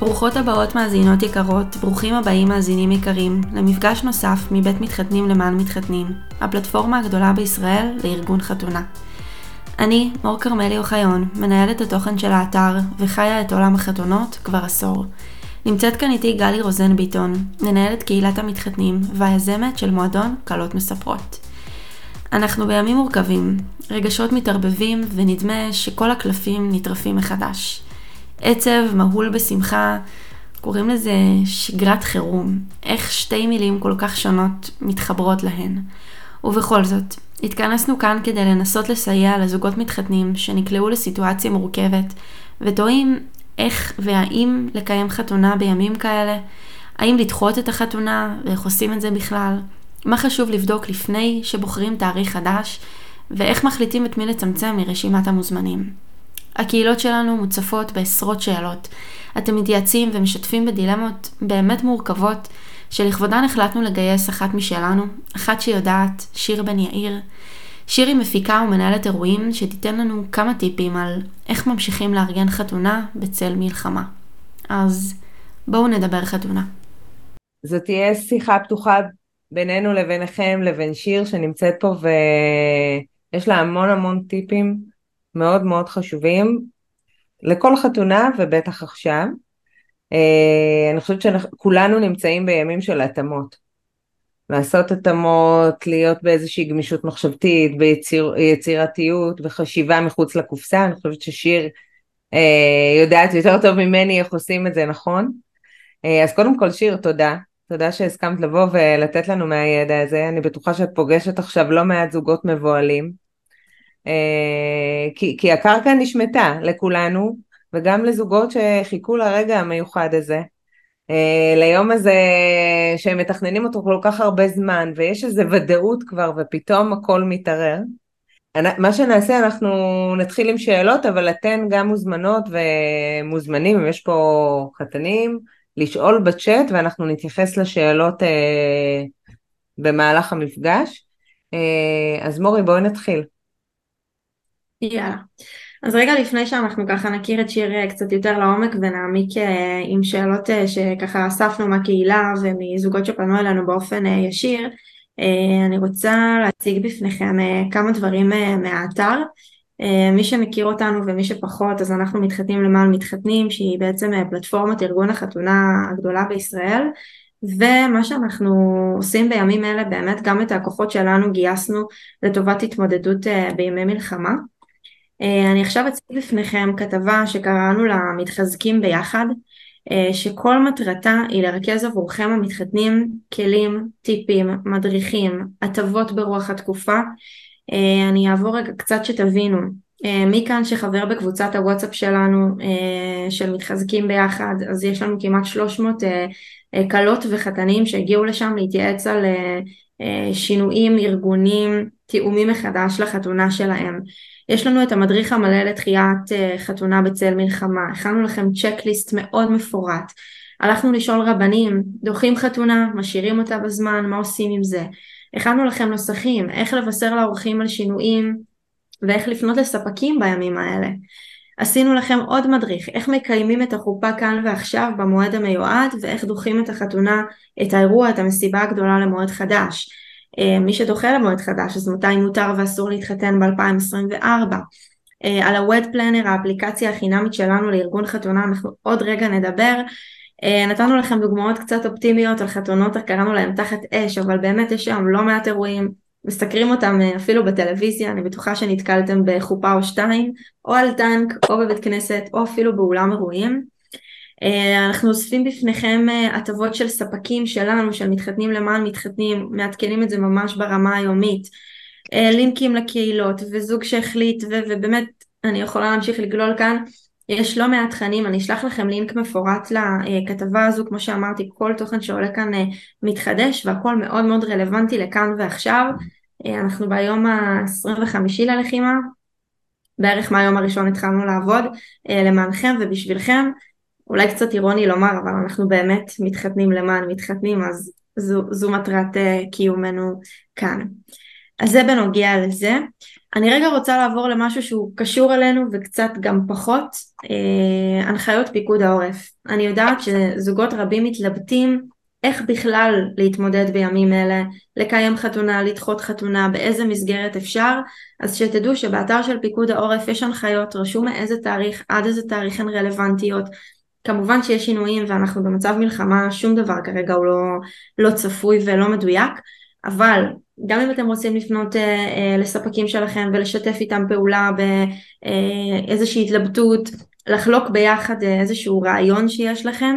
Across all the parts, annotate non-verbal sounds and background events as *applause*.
ברוכות הבאות מאזינות יקרות, ברוכים הבאים מאזינים יקרים, למפגש נוסף מבית מתחתנים למען מתחתנים, הפלטפורמה הגדולה בישראל לארגון חתונה. אני, מור כרמלי אוחיון, מנהלת התוכן של האתר וחיה את עולם החתונות כבר עשור. נמצאת כאן איתי גלי רוזן ביטון, מנהלת קהילת המתחתנים והיזמת של מועדון קלות מספרות. אנחנו בימים מורכבים, רגשות מתערבבים ונדמה שכל הקלפים נטרפים מחדש. עצב מהול בשמחה, קוראים לזה שגרת חירום. איך שתי מילים כל כך שונות מתחברות להן. ובכל זאת, התכנסנו כאן כדי לנסות לסייע לזוגות מתחתנים שנקלעו לסיטואציה מורכבת, ותוהים איך והאם לקיים חתונה בימים כאלה, האם לדחות את החתונה ואיך עושים את זה בכלל, מה חשוב לבדוק לפני שבוחרים תאריך חדש, ואיך מחליטים את מי לצמצם מרשימת המוזמנים. הקהילות שלנו מוצפות בעשרות שאלות. אתם מתייעצים ומשתפים בדילמות באמת מורכבות, שלכבודן החלטנו לגייס אחת משלנו, אחת שיודעת, שיר בן יאיר. שיר היא מפיקה ומנהלת אירועים שתיתן לנו כמה טיפים על איך ממשיכים לארגן חתונה בצל מלחמה. אז בואו נדבר חתונה. זו תהיה שיחה פתוחה בינינו לביניכם, לבין שיר שנמצאת פה ויש לה המון המון טיפים מאוד מאוד חשובים לכל חתונה ובטח עכשיו. אה, אני חושבת שכולנו נמצאים בימים של התאמות. לעשות התאמות, להיות באיזושהי גמישות מחשבתית, ביצירתיות וחשיבה מחוץ לקופסה, אני חושבת ששיר אה, יודעת יותר טוב ממני איך עושים את זה נכון. אה, אז קודם כל שיר, תודה. תודה שהסכמת לבוא ולתת לנו מהידע הזה, אני בטוחה שאת פוגשת עכשיו לא מעט זוגות מבוהלים. אה, כי, כי הקרקע נשמטה לכולנו, וגם לזוגות שחיכו לרגע המיוחד הזה. אה, ליום הזה שהם מתכננים אותו כל כך הרבה זמן ויש איזו ודאות כבר ופתאום הכל מתערער. מה שנעשה אנחנו נתחיל עם שאלות אבל אתן גם מוזמנות ומוזמנים אם יש פה חתנים לשאול בצ'אט ואנחנו נתייחס לשאלות אה, במהלך המפגש. אה, אז מורי בואי נתחיל. יאללה. אז רגע לפני שאנחנו ככה נכיר את שיר אה, קצת יותר לעומק ונעמיק אה, עם שאלות אה, שככה אספנו מהקהילה ומזוגות שפנו אלינו באופן ישיר, אני רוצה להציג בפניכם כמה דברים מהאתר. מי שמכיר אותנו ומי שפחות אז אנחנו מתחתנים למען מתחתנים שהיא בעצם פלטפורמת ארגון החתונה הגדולה בישראל ומה שאנחנו עושים בימים אלה באמת גם את הכוחות שלנו גייסנו לטובת התמודדות בימי מלחמה אני עכשיו אציג בפניכם כתבה שקראנו לה מתחזקים ביחד, אה, שכל מטרתה היא לרכז עבורכם המתחתנים כלים, טיפים, מדריכים, הטבות ברוח התקופה. אה, אני אעבור רגע קצת שתבינו. מי כאן שחבר בקבוצת הוואטסאפ שלנו של מתחזקים ביחד, אז יש לנו כמעט 300 כלות וחתנים שהגיעו לשם להתייעץ על שינויים, ארגונים, תיאומים מחדש לחתונה שלהם. יש לנו את המדריך המלא לתחיית אה, חתונה בצל מלחמה, הכנו לכם צ'קליסט מאוד מפורט, הלכנו לשאול רבנים, דוחים חתונה, משאירים אותה בזמן, מה עושים עם זה, הכנו לכם נוסחים, איך לבשר לאורחים על שינויים ואיך לפנות לספקים בימים האלה. עשינו לכם עוד מדריך, איך מקיימים את החופה כאן ועכשיו במועד המיועד ואיך דוחים את החתונה, את האירוע, את המסיבה הגדולה למועד חדש. אה, מי שדוחה למועד חדש אז מתי מותר ואסור להתחתן ב-2024? אה, על ה-Wed Planner האפליקציה החינמית שלנו לארגון חתונה אנחנו עוד רגע נדבר. אה, נתנו לכם דוגמאות קצת אופטימיות על חתונות קראנו להם תחת אש אבל באמת יש היום לא מעט אירועים מסקרים אותם אפילו בטלוויזיה אני בטוחה שנתקלתם בחופה או שתיים או על טנק או בבית כנסת או אפילו באולם אירועים. אה, אנחנו אוספים בפניכם אה, הטבות של ספקים שלנו, של מתחתנים למען מתחתנים, מעדכנים את זה ממש ברמה היומית, אה, לינקים לקהילות וזוג שהחליט ו- ובאמת אני יכולה להמשיך לגלול כאן, יש לא מעט תכנים, אני אשלח לכם לינק מפורט לכתבה הזו, כמו שאמרתי כל תוכן שעולה כאן מתחדש והכל מאוד מאוד רלוונטי לכאן ועכשיו, אנחנו ביום ה-25 ללחימה, בערך מהיום הראשון התחלנו לעבוד למענכם ובשבילכם אולי קצת אירוני לומר, אבל אנחנו באמת מתחתנים למען מתחתנים, אז זו, זו מטרת uh, קיומנו כאן. אז זה בנוגע לזה. אני רגע רוצה לעבור למשהו שהוא קשור אלינו וקצת גם פחות, אה, הנחיות פיקוד העורף. אני יודעת שזוגות רבים מתלבטים איך בכלל להתמודד בימים אלה, לקיים חתונה, לדחות חתונה, באיזה מסגרת אפשר, אז שתדעו שבאתר של פיקוד העורף יש הנחיות, רשום מאיזה תאריך עד איזה תאריך הן רלוונטיות. כמובן שיש שינויים ואנחנו במצב מלחמה, שום דבר כרגע הוא לא, לא צפוי ולא מדויק, אבל גם אם אתם רוצים לפנות אה, אה, לספקים שלכם ולשתף איתם פעולה באיזושהי אה, התלבטות, לחלוק ביחד אה, איזשהו רעיון שיש לכם,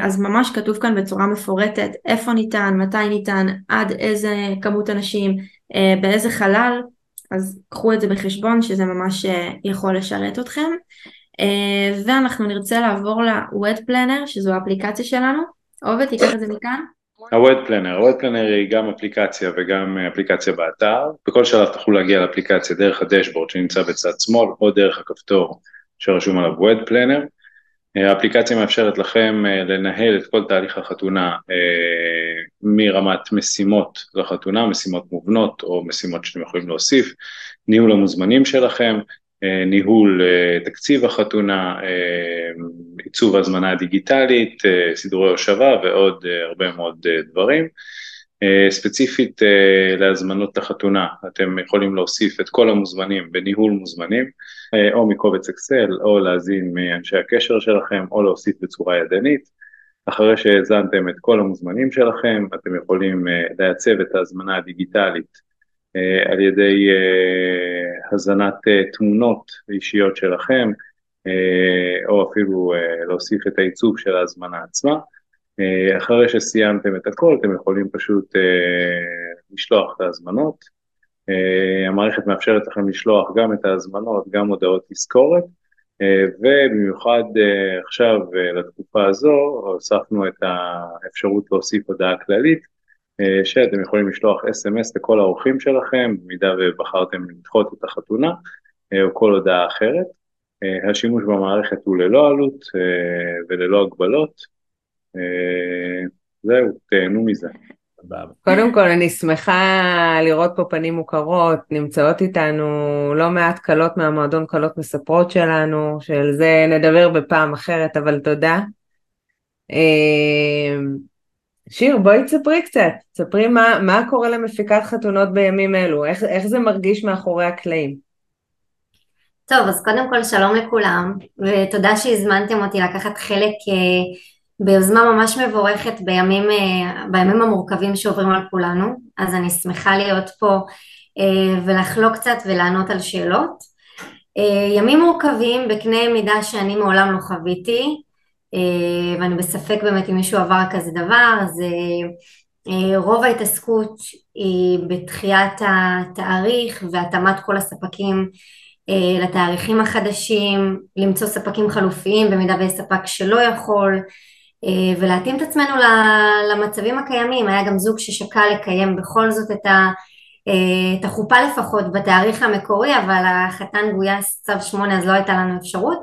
אז ממש כתוב כאן בצורה מפורטת איפה ניתן, מתי ניתן, עד איזה כמות אנשים, אה, באיזה חלל, אז קחו את זה בחשבון שזה ממש אה, יכול לשרת אתכם. ואנחנו נרצה לעבור ל-Wet Planner שזו האפליקציה שלנו. עובד, תיקח את זה מכאן. ה-Wet Planner, ה-Wet Planner היא גם אפליקציה וגם אפליקציה באתר. בכל שלב תוכלו להגיע לאפליקציה דרך הדשבורד שנמצא בצד שמאל או דרך הכפתור שרשום עליו Wet Planner. האפליקציה מאפשרת לכם אה, לנהל את כל תהליך החתונה אה, מרמת משימות לחתונה, משימות מובנות או משימות שאתם יכולים להוסיף, ניהול המוזמנים שלכם, אה, ניהול תקציב החתונה, עיצוב הזמנה דיגיטלית, סידורי הושבה ועוד הרבה מאוד דברים. ספציפית להזמנות לחתונה, אתם יכולים להוסיף את כל המוזמנים בניהול מוזמנים. אה, או מקובץ אקסל, או להזין מאנשי הקשר שלכם, או להוסיף בצורה ידנית. אחרי שהאזנתם את כל המוזמנים שלכם, אתם יכולים אה, לעצב את ההזמנה הדיגיטלית אה, על ידי הזנת תמונות אישיות שלכם, או אפילו להוסיף את העיצוב של ההזמנה עצמה. אחרי שסיימתם את הכל, אתם יכולים פשוט לשלוח את ההזמנות. אה, המערכת מאפשרת לכם לשלוח גם את ההזמנות, גם הודעות תזכורת, אה, ובמיוחד אה, עכשיו לתקופה הזו הוספנו את האפשרות להוסיף הודעה כללית, שאתם יכולים לשלוח אס.אם.אס לכל האורחים שלכם, במידה ובחרתם לדחות את החתונה, או כל הודעה אחרת. השימוש במערכת הוא ללא עלות וללא הגבלות. זהו, תהנו מזה. קודם כל אני שמחה לראות פה פנים מוכרות, נמצאות איתנו לא מעט קלות מהמועדון קלות מספרות שלנו, שעל זה נדבר בפעם אחרת, אבל תודה. אה, שיר, בואי תספרי קצת, תספרי מה, מה קורה למפיקת חתונות בימים אלו, איך, איך זה מרגיש מאחורי הקלעים. טוב, אז קודם כל שלום לכולם, ותודה שהזמנתם אותי לקחת חלק אה, ביוזמה ממש מבורכת בימים, אה, בימים המורכבים שעוברים על כולנו, אז אני שמחה להיות פה אה, ולחלוק קצת ולענות על שאלות. אה, ימים מורכבים בקנה מידה שאני מעולם לא חוויתי, ואני בספק באמת אם מישהו עבר כזה דבר, אז רוב ההתעסקות היא בתחיית התאריך והתאמת כל הספקים לתאריכים החדשים, למצוא ספקים חלופיים במידה ויש ספק שלא יכול, ולהתאים את עצמנו למצבים הקיימים, היה גם זוג ששקל לקיים בכל זאת את, ה, אה, את החופה לפחות בתאריך המקורי, אבל החתן גויס צו שמונה אז לא הייתה לנו אפשרות,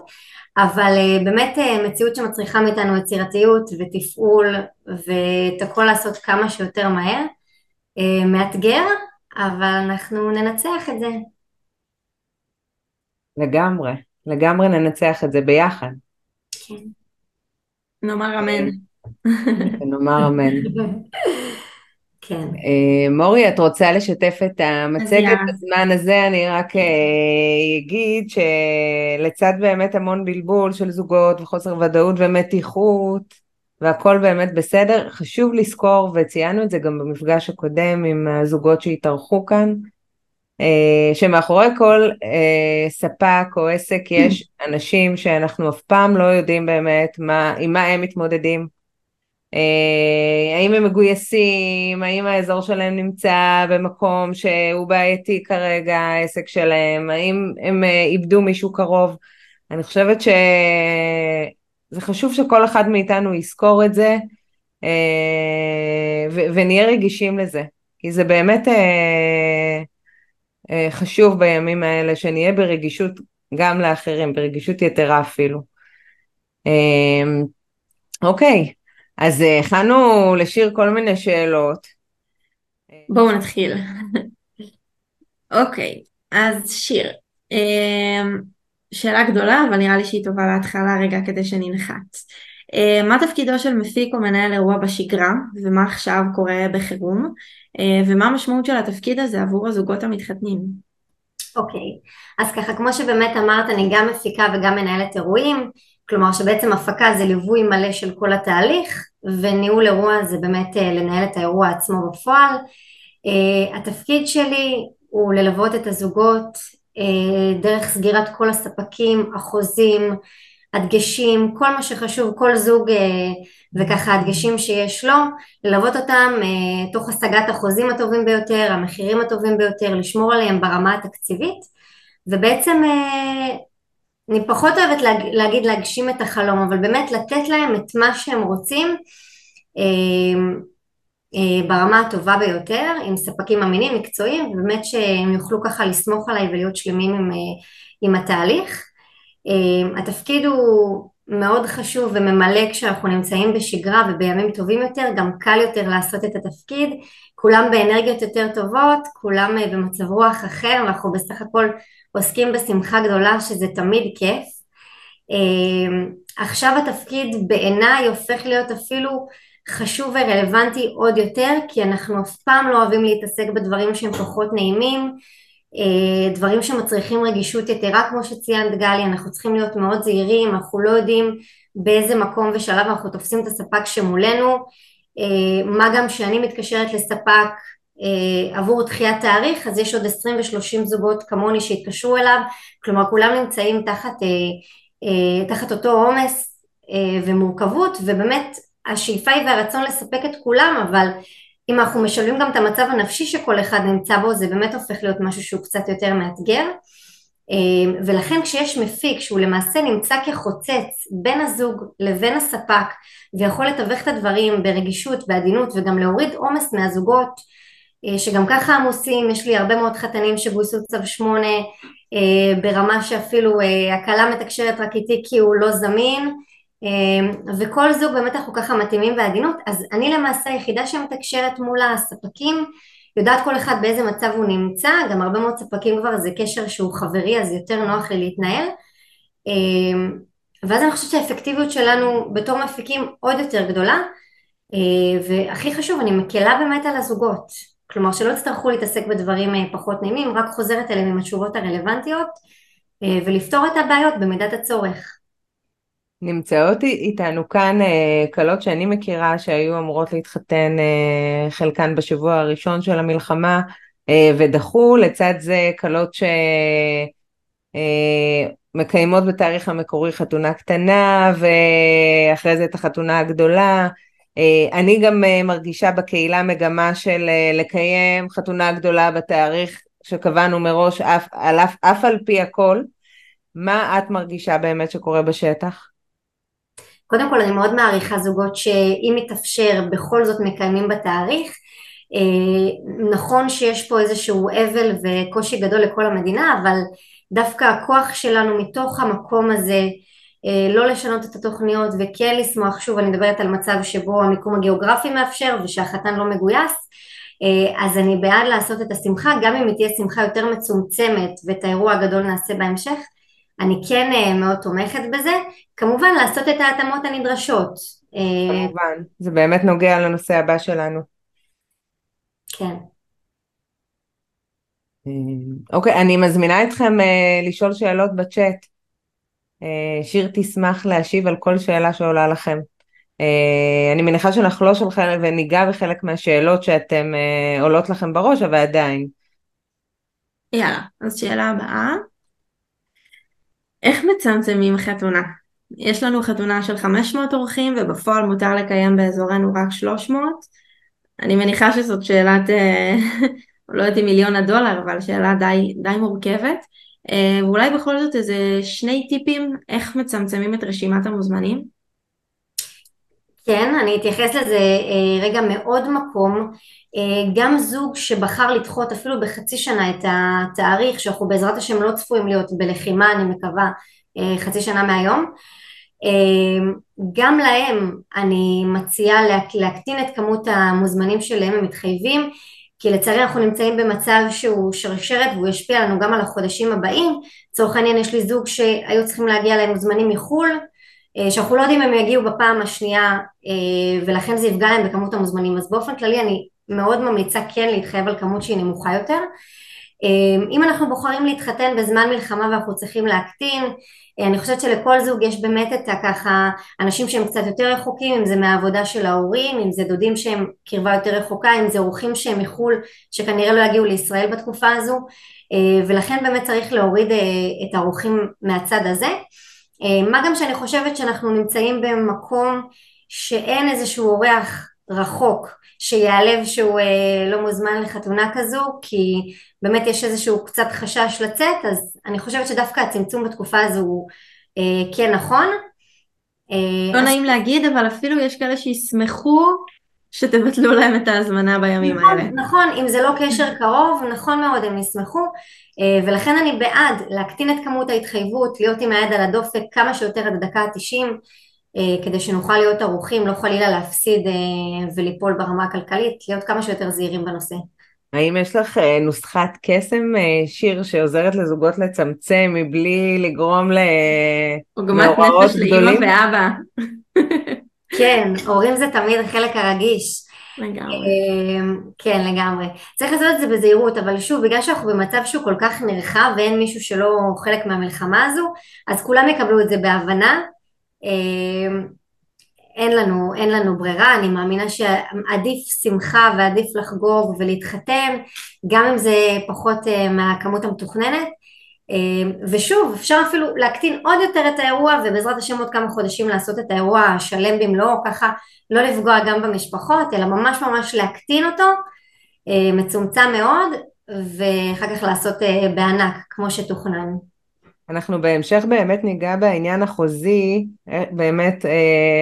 אבל אה, באמת מציאות שמצריכה מאיתנו יצירתיות ותפעול ואת הכל לעשות כמה שיותר מהר, מאתגר, אבל אנחנו ננצח את זה. לגמרי, לגמרי ננצח את זה ביחד. כן. נאמר אמן. נאמר אמן. כן. אה, מורי, את רוצה לשתף את המצגת בזמן הזה? אני רק אה, אגיד שלצד באמת המון בלבול של זוגות וחוסר ודאות ומתיחות, והכל באמת בסדר, חשוב לזכור, וציינו את זה גם במפגש הקודם עם הזוגות שהתארחו כאן, שמאחורי כל אה, ספק או עסק יש אנשים שאנחנו אף פעם לא יודעים באמת מה, עם מה הם מתמודדים. אה, האם הם מגויסים, האם האזור שלהם נמצא במקום שהוא בעייתי כרגע, העסק שלהם, האם הם איבדו מישהו קרוב. אני חושבת שזה חשוב שכל אחד מאיתנו יזכור את זה ונהיה רגישים לזה, כי זה באמת אה, חשוב בימים האלה שנהיה ברגישות גם לאחרים, ברגישות יתרה אפילו. אמ, אוקיי, אז הכנו לשיר כל מיני שאלות. בואו נתחיל. *laughs* אוקיי, אז שיר. אמ, שאלה גדולה, אבל נראה לי שהיא טובה להתחלה רגע כדי שננחת. אמ, מה תפקידו של מפיק או מנהל אירוע בשגרה, ומה עכשיו קורה בחירום, אמ, ומה המשמעות של התפקיד הזה עבור הזוגות המתחתנים? אוקיי, אז ככה כמו שבאמת אמרת אני גם מפיקה וגם מנהלת אירועים, כלומר שבעצם הפקה זה ליווי מלא של כל התהליך וניהול אירוע זה באמת אה, לנהל את האירוע עצמו בפועל. התפקיד שלי הוא ללוות את הזוגות דרך סגירת כל הספקים, החוזים, הדגשים, כל מה שחשוב, כל זוג uh, וככה הדגשים שיש לו, ללוות אותם uh, תוך השגת החוזים הטובים ביותר, המחירים הטובים ביותר, לשמור עליהם ברמה התקציבית ובעצם uh, אני פחות אוהבת להג, להגיד להגשים את החלום, אבל באמת לתת להם את מה שהם רוצים אה, אה, ברמה הטובה ביותר, עם ספקים אמינים, מקצועיים, ובאמת שהם יוכלו ככה לסמוך עליי ולהיות שלמים עם, אה, עם התהליך. אה, התפקיד הוא מאוד חשוב וממלא כשאנחנו נמצאים בשגרה ובימים טובים יותר, גם קל יותר לעשות את התפקיד, כולם באנרגיות יותר טובות, כולם אה, במצב רוח אחר, אנחנו בסך הכל עוסקים בשמחה גדולה שזה תמיד כיף. אמ, עכשיו התפקיד בעיניי הופך להיות אפילו חשוב ורלוונטי עוד יותר כי אנחנו אף פעם לא אוהבים להתעסק בדברים שהם פחות נעימים, דברים שמצריכים רגישות יתרה כמו שציינת גלי, אנחנו צריכים להיות מאוד זהירים, אנחנו לא יודעים באיזה מקום ושלב אנחנו תופסים את הספק שמולנו, אה, מה גם שאני מתקשרת לספק אה, עבור דחיית תאריך אז יש עוד 20 ו-30 זוגות כמוני שהתקשרו אליו. כלומר כולם נמצאים תחת, אה, אה, תחת אותו עומס ומורכבות ובאמת השאיפה היא והרצון לספק את כולם אבל אם אנחנו משלבים גם את המצב הנפשי שכל אחד נמצא בו זה באמת הופך להיות משהו שהוא קצת יותר מאתגר. ולכן כשיש מפיק שהוא למעשה נמצא כחוצץ בין הזוג לבין הספק ויכול לתווך את הדברים ברגישות, בעדינות וגם להוריד עומס מהזוגות אה, שגם ככה עמוסים, יש לי הרבה מאוד חתנים שגויסו צו שמונה אה, ברמה שאפילו אה, הכלה מתקשרת רק איתי כי הוא לא זמין וכל זוג באמת אנחנו ככה מתאימים בעדינות אז אני למעשה היחידה שמתקשרת מול הספקים יודעת כל אחד באיזה מצב הוא נמצא גם הרבה מאוד ספקים כבר זה קשר שהוא חברי אז יותר נוח לי להתנהל. ואז אני חושבת שהאפקטיביות שלנו בתור מפיקים עוד יותר גדולה. והכי חשוב אני מקלה באמת על הזוגות. כלומר שלא יצטרכו להתעסק בדברים אה, פחות נעימים, רק חוזרת אליהם עם התשובות הרלוונטיות אה, ולפתור את הבעיות במידת הצורך. נמצאות איתנו כאן כלות אה, שאני מכירה שהיו אמורות להתחתן חלקן בשבוע הראשון של המלחמה ודחו, לצד זה כלות שמקיימות בתאריך המקורי חתונה קטנה ואחרי זה את החתונה הגדולה אה, אני גם אה, מרגישה בקהילה מגמה של אה, לקיים חתונה גדולה בתאריך שקבענו מראש אף, אף, אף על פי הכל. מה את מרגישה באמת שקורה בשטח? קודם כל אני מאוד מעריכה זוגות שאם מתאפשר בכל זאת מקיימים בתאריך. נכון שיש פה איזשהו אבל וקושי גדול לכל המדינה אבל דווקא הכוח שלנו מתוך המקום הזה אה, לא לשנות את התוכניות וכן לשמוח, שוב אני מדברת על מצב שבו המיקום הגיאוגרפי מאפשר ושהחתן לא מגויס, אה, אז אני בעד לעשות את השמחה, גם אם היא תהיה שמחה יותר מצומצמת ואת האירוע הגדול נעשה בהמשך, אני כן אה, מאוד תומכת בזה, כמובן לעשות את ההתאמות הנדרשות. כמובן, זה באמת נוגע לנושא הבא שלנו. כן. אוקיי, אני מזמינה אתכם לשאול שאלות בצ'אט. אה, שיר תשמח להשיב על כל שאלה שעולה לכם. אה, אני מניחה שנחלוש על חלק וניגע בחלק מהשאלות שאתם אה, עולות לכם בראש, אבל עדיין. יאללה, אז שאלה הבאה. איך מצמצמים חתונה? יש לנו חתונה של 500 אורחים ובפועל מותר לקיים באזורנו רק 300. אני מניחה שזאת שאלת, *laughs* לא יודעת אם מיליון הדולר, אבל שאלה די, די מורכבת. אה, ואולי בכל זאת איזה שני טיפים איך מצמצמים את רשימת המוזמנים? כן, אני אתייחס לזה אה, רגע מעוד מקום. אה, גם זוג שבחר לדחות אפילו בחצי שנה את התאריך, שאנחנו בעזרת השם לא צפויים להיות בלחימה, אני מקווה, חצי שנה מהיום, גם להם אני מציעה להקטין את כמות המוזמנים שלהם הם מתחייבים כי לצערי אנחנו נמצאים במצב שהוא שרשרת והוא ישפיע לנו גם על החודשים הבאים, לצורך העניין יש לי זוג שהיו צריכים להגיע להם מוזמנים מחו"ל, אה, שאנחנו לא יודעים אם הם יגיעו בפעם השנייה אה, ולכן זה יפגע להם בכמות המוזמנים, אז באופן כללי אני מאוד ממליצה כן להתחייב על כמות שהיא נמוכה יותר. אה, אם אנחנו בוחרים להתחתן בזמן מלחמה ואנחנו צריכים להקטין, אני חושבת שלכל זוג יש באמת את הככה אנשים שהם קצת יותר רחוקים, אם זה מהעבודה של ההורים, אם זה דודים שהם קרבה יותר רחוקה, אם זה אורחים שהם מחו"ל שכנראה לא יגיעו לישראל בתקופה הזו, ולכן באמת צריך להוריד את האורחים מהצד הזה. מה גם שאני חושבת שאנחנו נמצאים במקום שאין איזשהו אורח רחוק שיעלב שהוא אה, לא מוזמן לחתונה כזו כי באמת יש איזשהו קצת חשש לצאת אז אני חושבת שדווקא הצמצום בתקופה הזו הוא אה, כן נכון. אה, לא אז... נעים להגיד אבל אפילו יש כאלה שישמחו שתבטלו להם את ההזמנה בימים נכון, האלה. נכון, אם זה לא קשר קרוב, נכון מאוד, הם ישמחו, אה, ולכן אני בעד להקטין את כמות ההתחייבות, להיות עם היד על הדופק כמה שיותר עד הדקה ה-90, אה, כדי שנוכל להיות ערוכים, לא חלילה להפסיד אה, וליפול ברמה הכלכלית, להיות כמה שיותר זהירים בנושא. האם יש לך נוסחת קסם, שיר, שעוזרת לזוגות לצמצם מבלי לגרום למאורעות גדולים? עוגמת נפש לאמא ואבא. כן, הורים זה תמיד החלק הרגיש. לגמרי. אמ, כן, לגמרי. צריך לעשות את זה בזהירות, אבל שוב, בגלל שאנחנו במצב שהוא כל כך נרחב ואין מישהו שלא חלק מהמלחמה הזו, אז כולם יקבלו את זה בהבנה. אמ, אין לנו, אין לנו ברירה, אני מאמינה שעדיף שמחה ועדיף לחגוג ולהתחתן, גם אם זה פחות אה, מהכמות המתוכננת. אמ, ושוב, אפשר אפילו להקטין עוד יותר את האירוע ובעזרת השם עוד כמה חודשים לעשות את האירוע השלם במלואו, ככה לא לפגוע גם במשפחות, אלא ממש ממש להקטין אותו, אה, מצומצם מאוד, ואחר כך לעשות אה, בענק, כמו שתוכנן. אנחנו בהמשך באמת ניגע בעניין החוזי, אה, באמת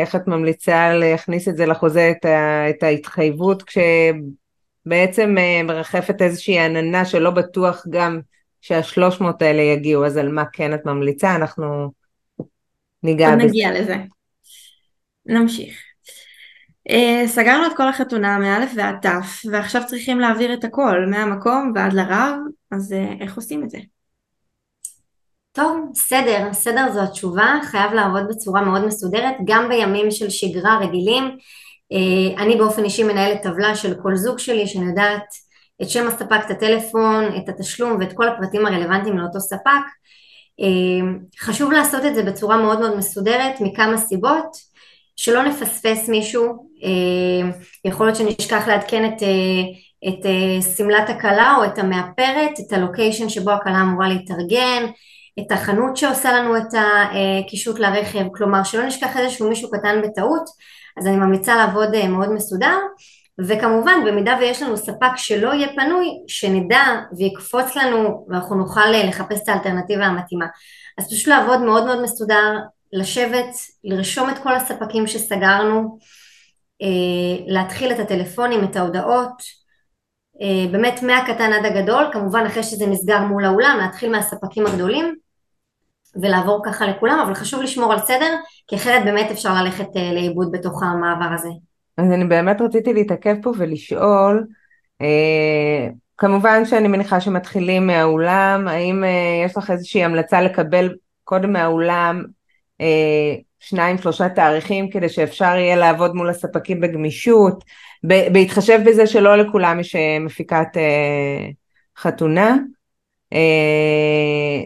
איך את ממליצה להכניס את זה לחוזה, את, ה, את ההתחייבות, כשבעצם מרחפת איזושהי עננה שלא בטוח גם שהשלוש מאות האלה יגיעו, אז על מה כן את ממליצה? אנחנו ניגע בזה. נגיע לזה. נמשיך. Uh, סגרנו את כל החתונה מאלף ועד תף, ועכשיו צריכים להעביר את הכל מהמקום ועד לרב, אז uh, איך עושים את זה? טוב, סדר, סדר זו התשובה, חייב לעבוד בצורה מאוד מסודרת, גם בימים של שגרה רגילים. Uh, אני באופן אישי מנהלת טבלה של כל זוג שלי, שאני יודעת את שם הספק, את הטלפון, את התשלום ואת כל הפרטים הרלוונטיים לאותו ספק. חשוב לעשות את זה בצורה מאוד מאוד מסודרת מכמה סיבות. שלא נפספס מישהו, אה, יכול להיות שנשכח לעדכן את, אה, את אה, שמלת הכלה או את המאפרת, את הלוקיישן שבו הכלה אמורה להתארגן, את החנות שעושה לנו את הקישוט לרכב, כלומר שלא נשכח איזשהו מישהו קטן בטעות, אז אני ממליצה לעבוד מאוד מסודר, וכמובן במידה ויש לנו ספק שלא יהיה פנוי, שנדע ויקפוץ לנו ואנחנו נוכל לחפש את האלטרנטיבה המתאימה. אז פשוט לעבוד מאוד מאוד מסודר, לשבת, לרשום את כל הספקים שסגרנו, אה, להתחיל את הטלפונים, את ההודעות, אה, באמת מהקטן עד הגדול, כמובן אחרי שזה נסגר מול האולם, להתחיל מהספקים הגדולים ולעבור ככה לכולם, אבל חשוב לשמור על סדר, כי אחרת באמת אפשר ללכת אה, לאיבוד בתוך המעבר הזה. אז אני באמת רציתי להתעכב פה ולשאול, כמובן שאני מניחה שמתחילים מהאולם, האם יש לך איזושהי המלצה לקבל קודם מהאולם אה, שניים שלושה תאריכים כדי שאפשר יהיה לעבוד מול הספקים בגמישות, בהתחשב בזה שלא לכולם יש אה, מפיקת אה, חתונה.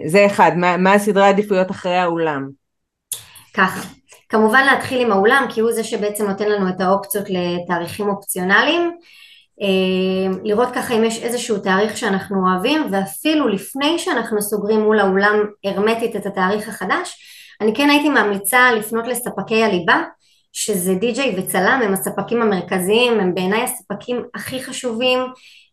זה אחד, מה, מה הסדרי העדיפויות אחרי האולם? ככה, כמובן להתחיל עם האולם כי הוא זה שבעצם נותן לנו את האופציות לתאריכים אופציונליים, לראות ככה אם יש איזשהו תאריך שאנחנו אוהבים ואפילו לפני שאנחנו סוגרים מול האולם הרמטית את התאריך החדש אני כן הייתי ממליצה לפנות לספקי הליבה, שזה די.ג'יי וצלם, הם הספקים המרכזיים, הם בעיניי הספקים הכי חשובים,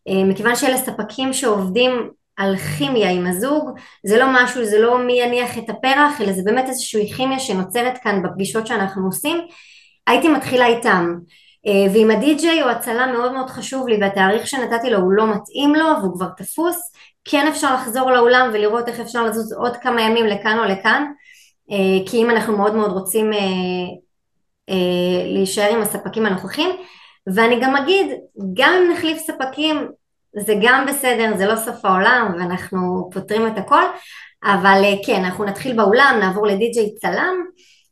אה, מכיוון שאלה ספקים שעובדים על כימיה עם הזוג, זה לא משהו, זה לא מי יניח את הפרח, אלא זה באמת איזושהי כימיה שנוצרת כאן בפגישות שאנחנו עושים, הייתי מתחילה איתם. אה, ואם הדי-ג'יי או הצלם מאוד מאוד חשוב לי והתאריך שנתתי לו הוא לא מתאים לו והוא כבר תפוס, כן אפשר לחזור לאולם ולראות איך אפשר לזוז עוד כמה ימים לכאן או לכאן. אה, כי אם אנחנו מאוד מאוד רוצים אה, להישאר עם הספקים הנוכחים ואני גם אגיד גם אם נחליף ספקים זה גם בסדר, זה לא סוף העולם ואנחנו פותרים את הכל, אבל אה, כן, אנחנו נתחיל באולם, נעבור לדי-ג'יי צלם,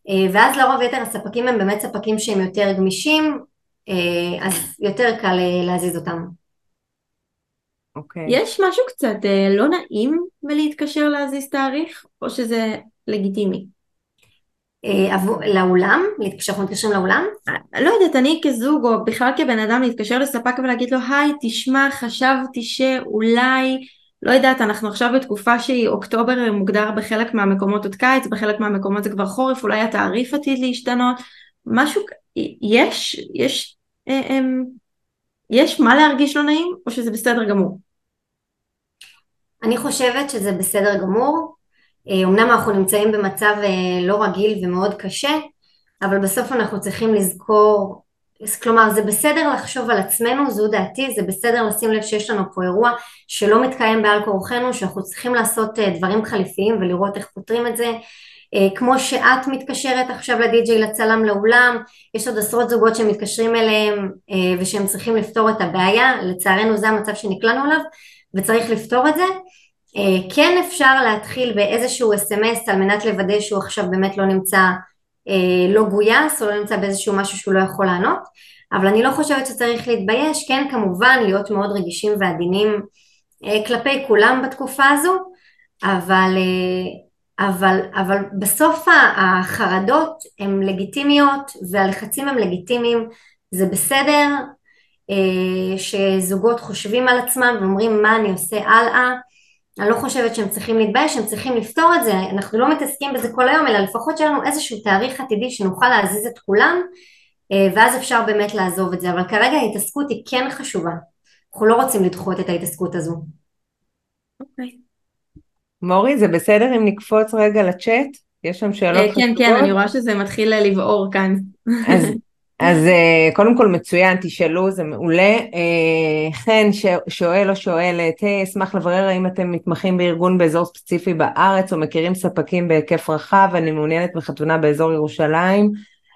אה, ואז לרוב יתר הספקים הם באמת ספקים שהם יותר גמישים, אה, אז יותר קל להזיז אותם. אוקיי. יש משהו קצת לא נעים בלהתקשר להזיז תאריך, או שזה לגיטימי? אה, לאולם? כשאנחנו מתקשרים לאולם? לא יודעת, אני כזוג או בכלל כבן אדם להתקשר לספק ולהגיד לו היי תשמע חשבתי שאולי לא יודעת אנחנו עכשיו בתקופה שהיא אוקטובר מוגדר בחלק מהמקומות עוד קיץ בחלק מהמקומות זה כבר חורף אולי התעריף עתיד להשתנות משהו יש יש אה, אמ, יש מה להרגיש לא נעים או שזה בסדר גמור? אני חושבת שזה בסדר גמור אומנם אנחנו נמצאים במצב אה, לא רגיל ומאוד קשה, אבל בסוף אנחנו צריכים לזכור, כלומר זה בסדר לחשוב על עצמנו, זו דעתי, זה בסדר לשים לב שיש לנו פה אירוע שלא מתקיים בעל כורחנו, שאנחנו צריכים לעשות אה, דברים חליפיים ולראות איך פותרים את זה. אה, כמו שאת מתקשרת עכשיו לדי-ג'יי לצלם לאולם, יש עוד עשרות זוגות שמתקשרים אליהם ושהם צריכים לפתור את הבעיה, לצערנו זה המצב שנקלענו אליו וצריך לפתור את זה. אה, כן אפשר להתחיל באיזשהו אס.אם.אס על מנת לוודא שהוא עכשיו באמת לא נמצא אה, לא גויס או לא נמצא באיזשהו משהו שהוא לא יכול לענות. אבל אני לא חושבת שצריך להתבייש, כן כמובן להיות מאוד רגישים ועדינים אה, כלפי כולם בתקופה הזו אבל, אבל, אבל בסוף החרדות הן לגיטימיות והלחצים הם לגיטימיים. זה בסדר שזוגות חושבים על עצמם ואומרים מה אני עושה הלאה אני לא חושבת שהם צריכים להתבייש, הם צריכים לפתור את זה, אנחנו לא מתעסקים בזה כל היום, אלא לפחות שיהיה לנו איזשהו תאריך עתידי שנוכל להזיז את כולם, אה, ואז אפשר באמת לעזוב את זה, אבל כרגע ההתעסקות היא כן חשובה, אנחנו לא רוצים לדחות את ההתעסקות הזו. אוקיי. Okay. מורי, זה בסדר אם נקפוץ רגע לצ'אט? יש שם שאלות חשובות? כן, כן, אני רואה שזה מתחיל לבעור כאן. אז אז אה, קודם כל מצוין, תשאלו, זה מעולה. אה, חן שואל או שואלת, היי, אשמח לברר האם אתם מתמחים בארגון באזור ספציפי בארץ או מכירים ספקים בהיקף רחב, אני מעוניינת בחתונה באזור ירושלים.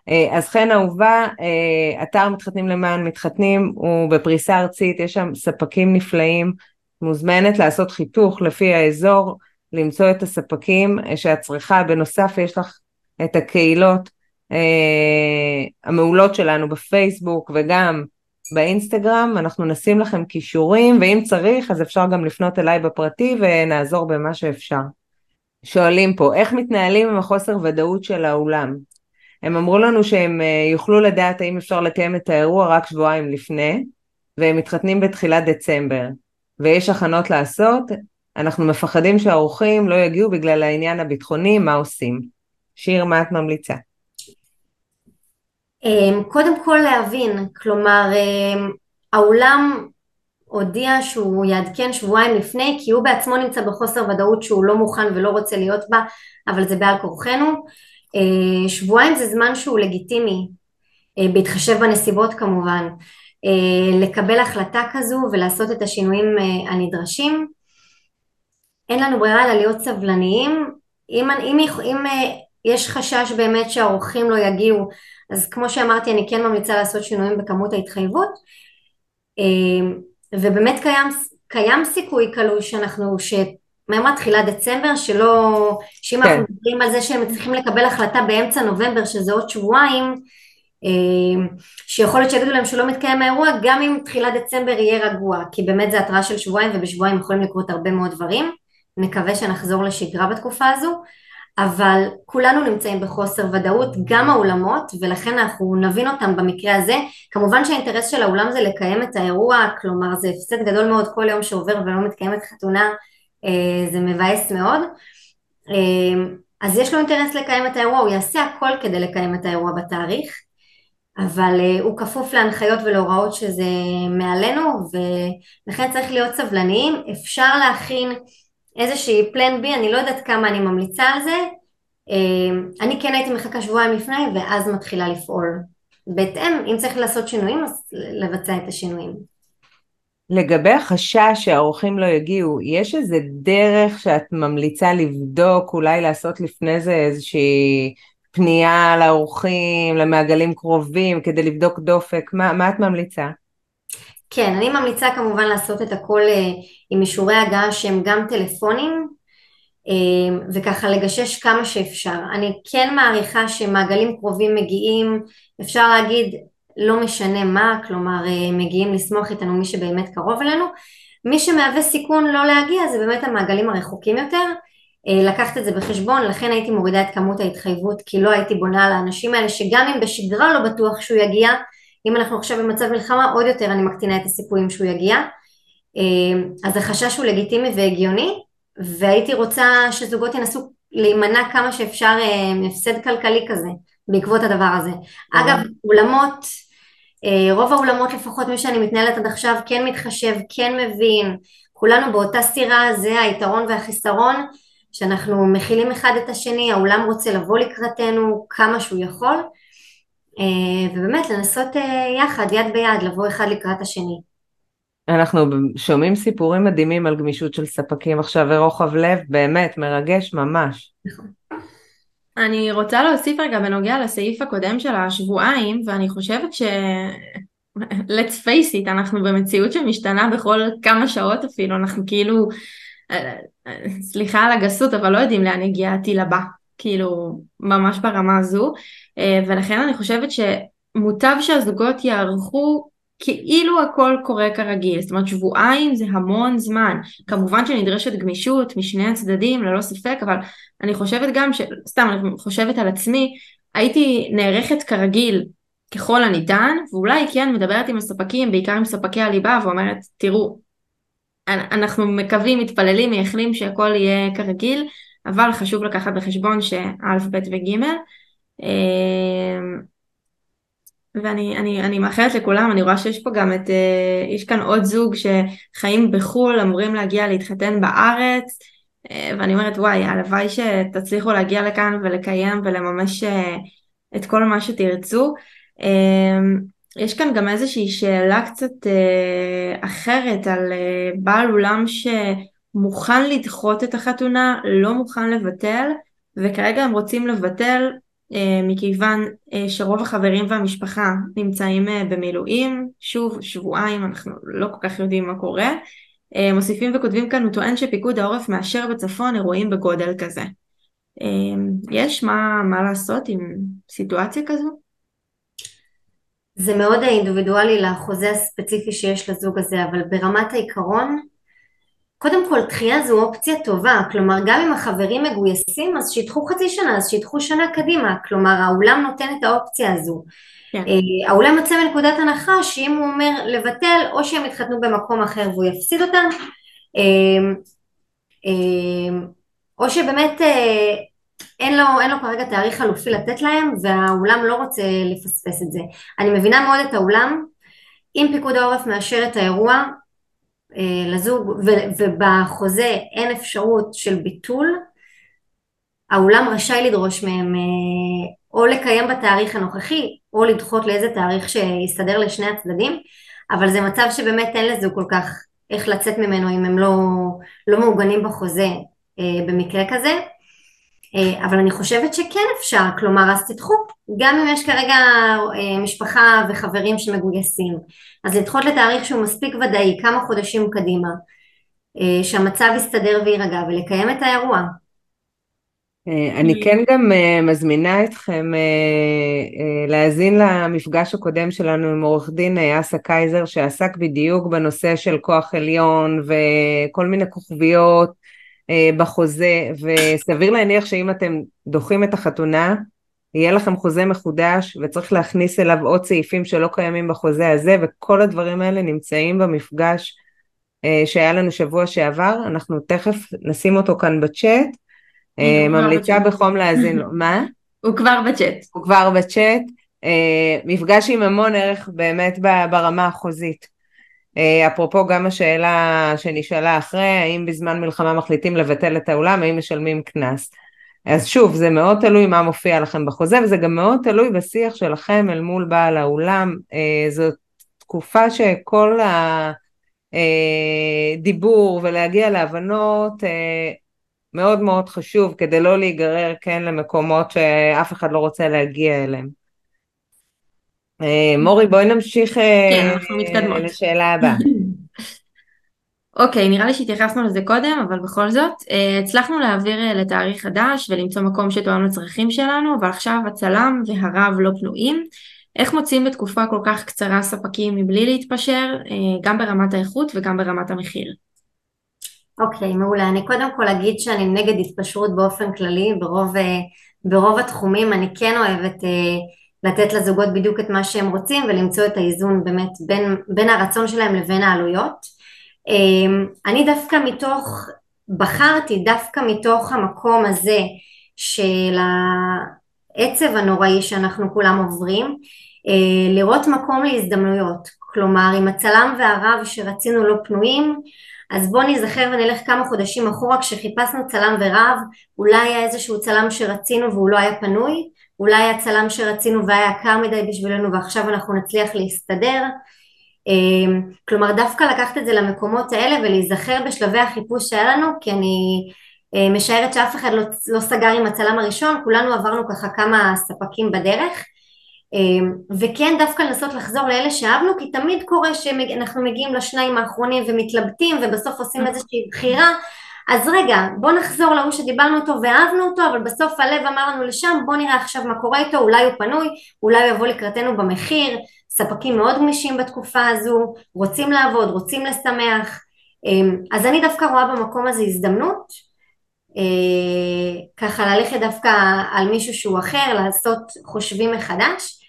אה, אז חן אהובה, אתר מתחתנים למען מתחתנים הוא בפריסה ארצית, יש שם ספקים נפלאים, מוזמנת לעשות חיתוך לפי האזור, למצוא את הספקים שאת צריכה, בנוסף יש לך את הקהילות המעולות שלנו בפייסבוק וגם באינסטגרם, אנחנו נשים לכם כישורים, ואם צריך אז אפשר גם לפנות אליי בפרטי ונעזור במה שאפשר. שואלים פה, איך מתנהלים עם החוסר ודאות של האולם? הם אמרו לנו שהם אה, יוכלו לדעת האם אפשר לקיים את האירוע רק שבועיים לפני, והם מתחתנים בתחילת דצמבר, ויש הכנות לעשות, אנחנו מפחדים שהאורחים לא יגיעו בגלל העניין הביטחוני, מה עושים? שיר, מה את ממליצה? אמ, קודם כל להבין, כלומר אמ, האולם הודיע שהוא יעדכן שבועיים לפני כי הוא בעצמו נמצא בחוסר ודאות שהוא לא מוכן ולא רוצה להיות בה אבל זה בעל כורחנו. אה, שבועיים זה זמן שהוא לגיטימי אה, בהתחשב בנסיבות כמובן. אה, לקבל החלטה כזו ולעשות את השינויים הנדרשים. אין לנו ברירה אלא להיות סבלניים. אם, אם, אם יש חשש באמת שהאורחים לא יגיעו. אז כמו שאמרתי אני כן ממליצה לעשות שינויים בכמות ההתחייבות. אמ, ובאמת קיים, קיים סיכוי קלוש שאנחנו, שמאמרת תחילת דצמבר שלא, שאם כן. אנחנו מדברים על זה שהם צריכים לקבל החלטה באמצע נובמבר שזה עוד שבועיים אמ, שיכול להיות שיגידו להם שלא מתקיים האירוע גם אם תחילת דצמבר יהיה רגוע כי באמת זה התראה של שבועיים ובשבועיים יכולים לקרות הרבה מאוד דברים. נקווה שנחזור לשגרה בתקופה הזו אבל כולנו נמצאים בחוסר ודאות, גם האולמות, ולכן אנחנו נבין אותם במקרה הזה. כמובן שהאינטרס של האולם זה לקיים את האירוע, כלומר זה הפסד גדול מאוד כל יום שעובר ולא מתקיימת חתונה, אה, זה מבאס מאוד. אה, אז יש לו אינטרס לקיים את האירוע, הוא יעשה הכל כדי לקיים את האירוע בתאריך, אבל אה, הוא כפוף להנחיות ולהוראות שזה מעלינו, ולכן צריך להיות סבלניים. אפשר להכין איזושהי פלן בי, אני לא יודעת כמה אני ממליצה על זה, אמ, אני כן הייתי מחכה שבועיים לפני ואז מתחילה לפעול. בהתאם, אם צריך לעשות שינויים, אז לבצע את השינויים. לגבי החשש שהאורחים לא יגיעו, יש איזה דרך שאת ממליצה לבדוק, אולי לעשות לפני זה איזושהי פנייה לאורחים, למעגלים קרובים, כדי לבדוק דופק, מה, מה את ממליצה? כן, אני ממליצה כמובן לעשות את הכל אה, עם אישורי הגעה שהם גם טלפונים אה, וככה לגשש כמה שאפשר. אני כן מעריכה שמעגלים קרובים מגיעים, אפשר להגיד לא משנה מה, כלומר אה, מגיעים לסמוך איתנו מי שבאמת קרוב אלינו. מי שמהווה סיכון לא להגיע זה באמת המעגלים הרחוקים יותר. לקחת את זה בחשבון, לכן הייתי מורידה את כמות ההתחייבות כי לא הייתי בונה על האנשים האלה שגם אם בשגרה לא בטוח שהוא יגיע, אם אנחנו עכשיו במצב מלחמה עוד יותר אני מקטינה את הסיכויים שהוא יגיע. אה, אז החשש הוא לגיטימי והגיוני והייתי רוצה שזוגות ינסו להימנע כמה שאפשר מהפסד כלכלי כזה בעקבות הדבר הזה. אגב אולמות אה, רוב האולמות לפחות מי שאני מתנהלת עד עכשיו כן מתחשב, כן מבין, כולנו באותה סירה זה היתרון והחיסרון שאנחנו מכילים אחד את השני, האולם רוצה לבוא לקראתנו כמה שהוא יכול ובאמת לנסות אה, יחד, יד ביד, לבוא אחד לקראת השני. אנחנו שומעים סיפורים מדהימים על גמישות של ספקים עכשיו ורוחב לב, באמת, מרגש ממש. נכון. אני רוצה להוסיף רגע בנוגע לסעיף הקודם של השבועיים, ואני חושבת ש... let's face it, אנחנו במציאות שמשתנה בכל כמה שעות אפילו, אנחנו כאילו, אה, סליחה על הגסות, אבל לא יודעים לאן יגיע הטיל הבא. כאילו ממש ברמה הזו אה, ולכן אני חושבת שמוטב שהזוגות יערכו כאילו הכל קורה כרגיל, זאת אומרת שבועיים זה המון זמן, כמובן שנדרשת גמישות משני הצדדים ללא ספק, אבל אני חושבת גם, ש... סתם אני חושבת על עצמי, הייתי נערכת כרגיל ככל הניתן, ואולי כן מדברת עם הספקים, בעיקר עם ספקי הליבה, ואומרת תראו, אנחנו מקווים, מתפללים, מייחלים שהכל יהיה כרגיל, אבל חשוב לקחת בחשבון שא', ב' וג' ואני אני, אני מאחלת לכולם, אני רואה שיש פה גם את, אה, יש כאן עוד זוג שחיים בחו"ל, אמורים להגיע להתחתן בארץ, אה, ואני אומרת וואי, הלוואי שתצליחו להגיע לכאן ולקיים ולממש אה, את כל מה שתרצו. אמ, יש כאן גם איזושהי שאלה קצת אחרת על בעל אולם ש... מוכן לדחות את החתונה, לא מוכן לבטל, וכרגע הם רוצים לבטל מכיוון אה, שרוב החברים והמשפחה נמצאים אה, במילואים, שוב שבועיים אנחנו לא כל כך יודעים מה קורה, אה, מוסיפים וכותבים כאן הוא טוען שפיקוד העורף מאשר בצפון אירועים בגודל כזה. אה, יש מה, מה לעשות עם סיטואציה כזו? זה מאוד אינדיבידואלי לחוזה הספציפי שיש לזוג הזה, אבל ברמת העיקרון קודם כל דחייה זו אופציה טובה, כלומר גם אם החברים מגויסים אז שידחו חצי שנה, אז שידחו שנה קדימה, כלומר האולם נותן את האופציה הזו. כן. אה, האולם יוצא מנקודת הנחה שאם הוא אומר לבטל או שהם יתחתנו במקום אחר והוא יפסיד אותם אה, אה, או שבאמת אין לו, אין לו כרגע תאריך חלופי לתת להם והאולם לא רוצה לפספס את זה. אני מבינה מאוד את האולם, אם פיקוד העורף מאשר את האירוע אה, לזוג ובחוזה אין אפשרות של ביטול האולם רשאי לדרוש מהם אה, או לקיים בתאריך הנוכחי או לדחות לאיזה תאריך שיסתדר לשני הצדדים אבל זה מצב שבאמת אין לזוג כל כך איך לצאת ממנו אם הם לא, לא מעוגנים בחוזה אה, במקרה כזה. אבל אני חושבת שכן אפשר, כלומר אז תדחו, גם אם יש כרגע אה, משפחה וחברים שמגויסים, אז לדחות לתאריך שהוא מספיק ודאי, כמה חודשים קדימה, אה, שהמצב יסתדר ויירגע ולקיים את האירוע. אני כן גם מזמינה אתכם להאזין למפגש הקודם שלנו עם עורך דין אסא קייזר שעסק בדיוק בנושא של כוח עליון וכל מיני כוכביות אה, בחוזה, וסביר להניח שאם אתם דוחים את החתונה, יהיה לכם חוזה מחודש וצריך להכניס אליו עוד סעיפים שלא קיימים בחוזה הזה, וכל הדברים האלה נמצאים במפגש אה, שהיה לנו שבוע שעבר, אנחנו תכף נשים אותו כאן בצ'אט, אה, ממליצה בחום להאזין לו, מה? הוא כבר בצ'אט. הוא כבר בצ'אט, מפגש עם המון ערך באמת ברמה החוזית. אה, אפרופו גם השאלה שנשאלה אחרי, האם בזמן מלחמה מחליטים לבטל את האולם, האם משלמים קנס. אז שוב, זה מאוד תלוי מה מופיע לכם בחוזה, וזה גם מאוד תלוי בשיח שלכם אל מול בעל האולם. אה, זאת תקופה שכל הדיבור אה, ולהגיע להבנות מאוד מאוד חשוב, כדי לא להיגרר כן למקומות שאף אחד לא רוצה להגיע אליהם. אה, מורי, בואי נמשיך אה, כן. לשאלה הבאה. אוקיי, נראה לי שהתייחסנו לזה קודם, אבל בכל זאת, אה, הצלחנו להעביר אה, לתאריך חדש ולמצוא מקום שתואם לצרכים שלנו, אבל עכשיו הצלם והרב לא פנויים. איך מוצאים בתקופה כל כך קצרה ספקים מבלי להתפשר, אה, גם ברמת האיכות וגם ברמת המחיר? אוקיי, מעולה. אני קודם כל אגיד שאני נגד התפשרות באופן כללי, ברוב, ברוב התחומים אני כן אוהבת לתת לזוגות בדיוק את מה שהם רוצים ולמצוא את האיזון באמת בין, בין הרצון שלהם לבין העלויות. אמ, אני דווקא מתוך, בחרתי דווקא מתוך המקום הזה של העצב הנוראי שאנחנו כולם עוברים, אה, לראות מקום להזדמנויות. כלומר, אם הצלם והרב שרצינו לא פנויים, אז בואו נזכר ונלך כמה חודשים אחורה כשחיפשנו צלם ורב, אולי היה איזשהו צלם שרצינו והוא לא היה פנוי, אולי היה צלם שרצינו והיה יקר מדי בשבילנו ועכשיו אנחנו נצליח להסתדר, כלומר דווקא לקחת את זה למקומות האלה ולהיזכר בשלבי החיפוש שהיה לנו כי אני אה, משערת שאף אחד לא, לא סגר עם הצלם הראשון, כולנו עברנו ככה כמה ספקים בדרך. אמ, וכן דווקא לנסות לחזור לאלה שאהבנו כי תמיד קורה שאנחנו מגיעים לשניים האחרונים ומתלבטים ובסוף עושים איזושהי בחירה. אז רגע בוא נחזור להוא שדיברנו אותו ואהבנו אותו אבל בסוף הלב אמר לנו לשם בוא נראה עכשיו מה קורה איתו אולי הוא פנוי אולי הוא יבוא לקראתנו במחיר ספקים מאוד גמישים בתקופה הזו, רוצים לעבוד, רוצים לשמח, אמ, אז אני דווקא רואה במקום הזה הזדמנות, אה, ככה ללכת דווקא על מישהו שהוא אחר, לעשות חושבים מחדש,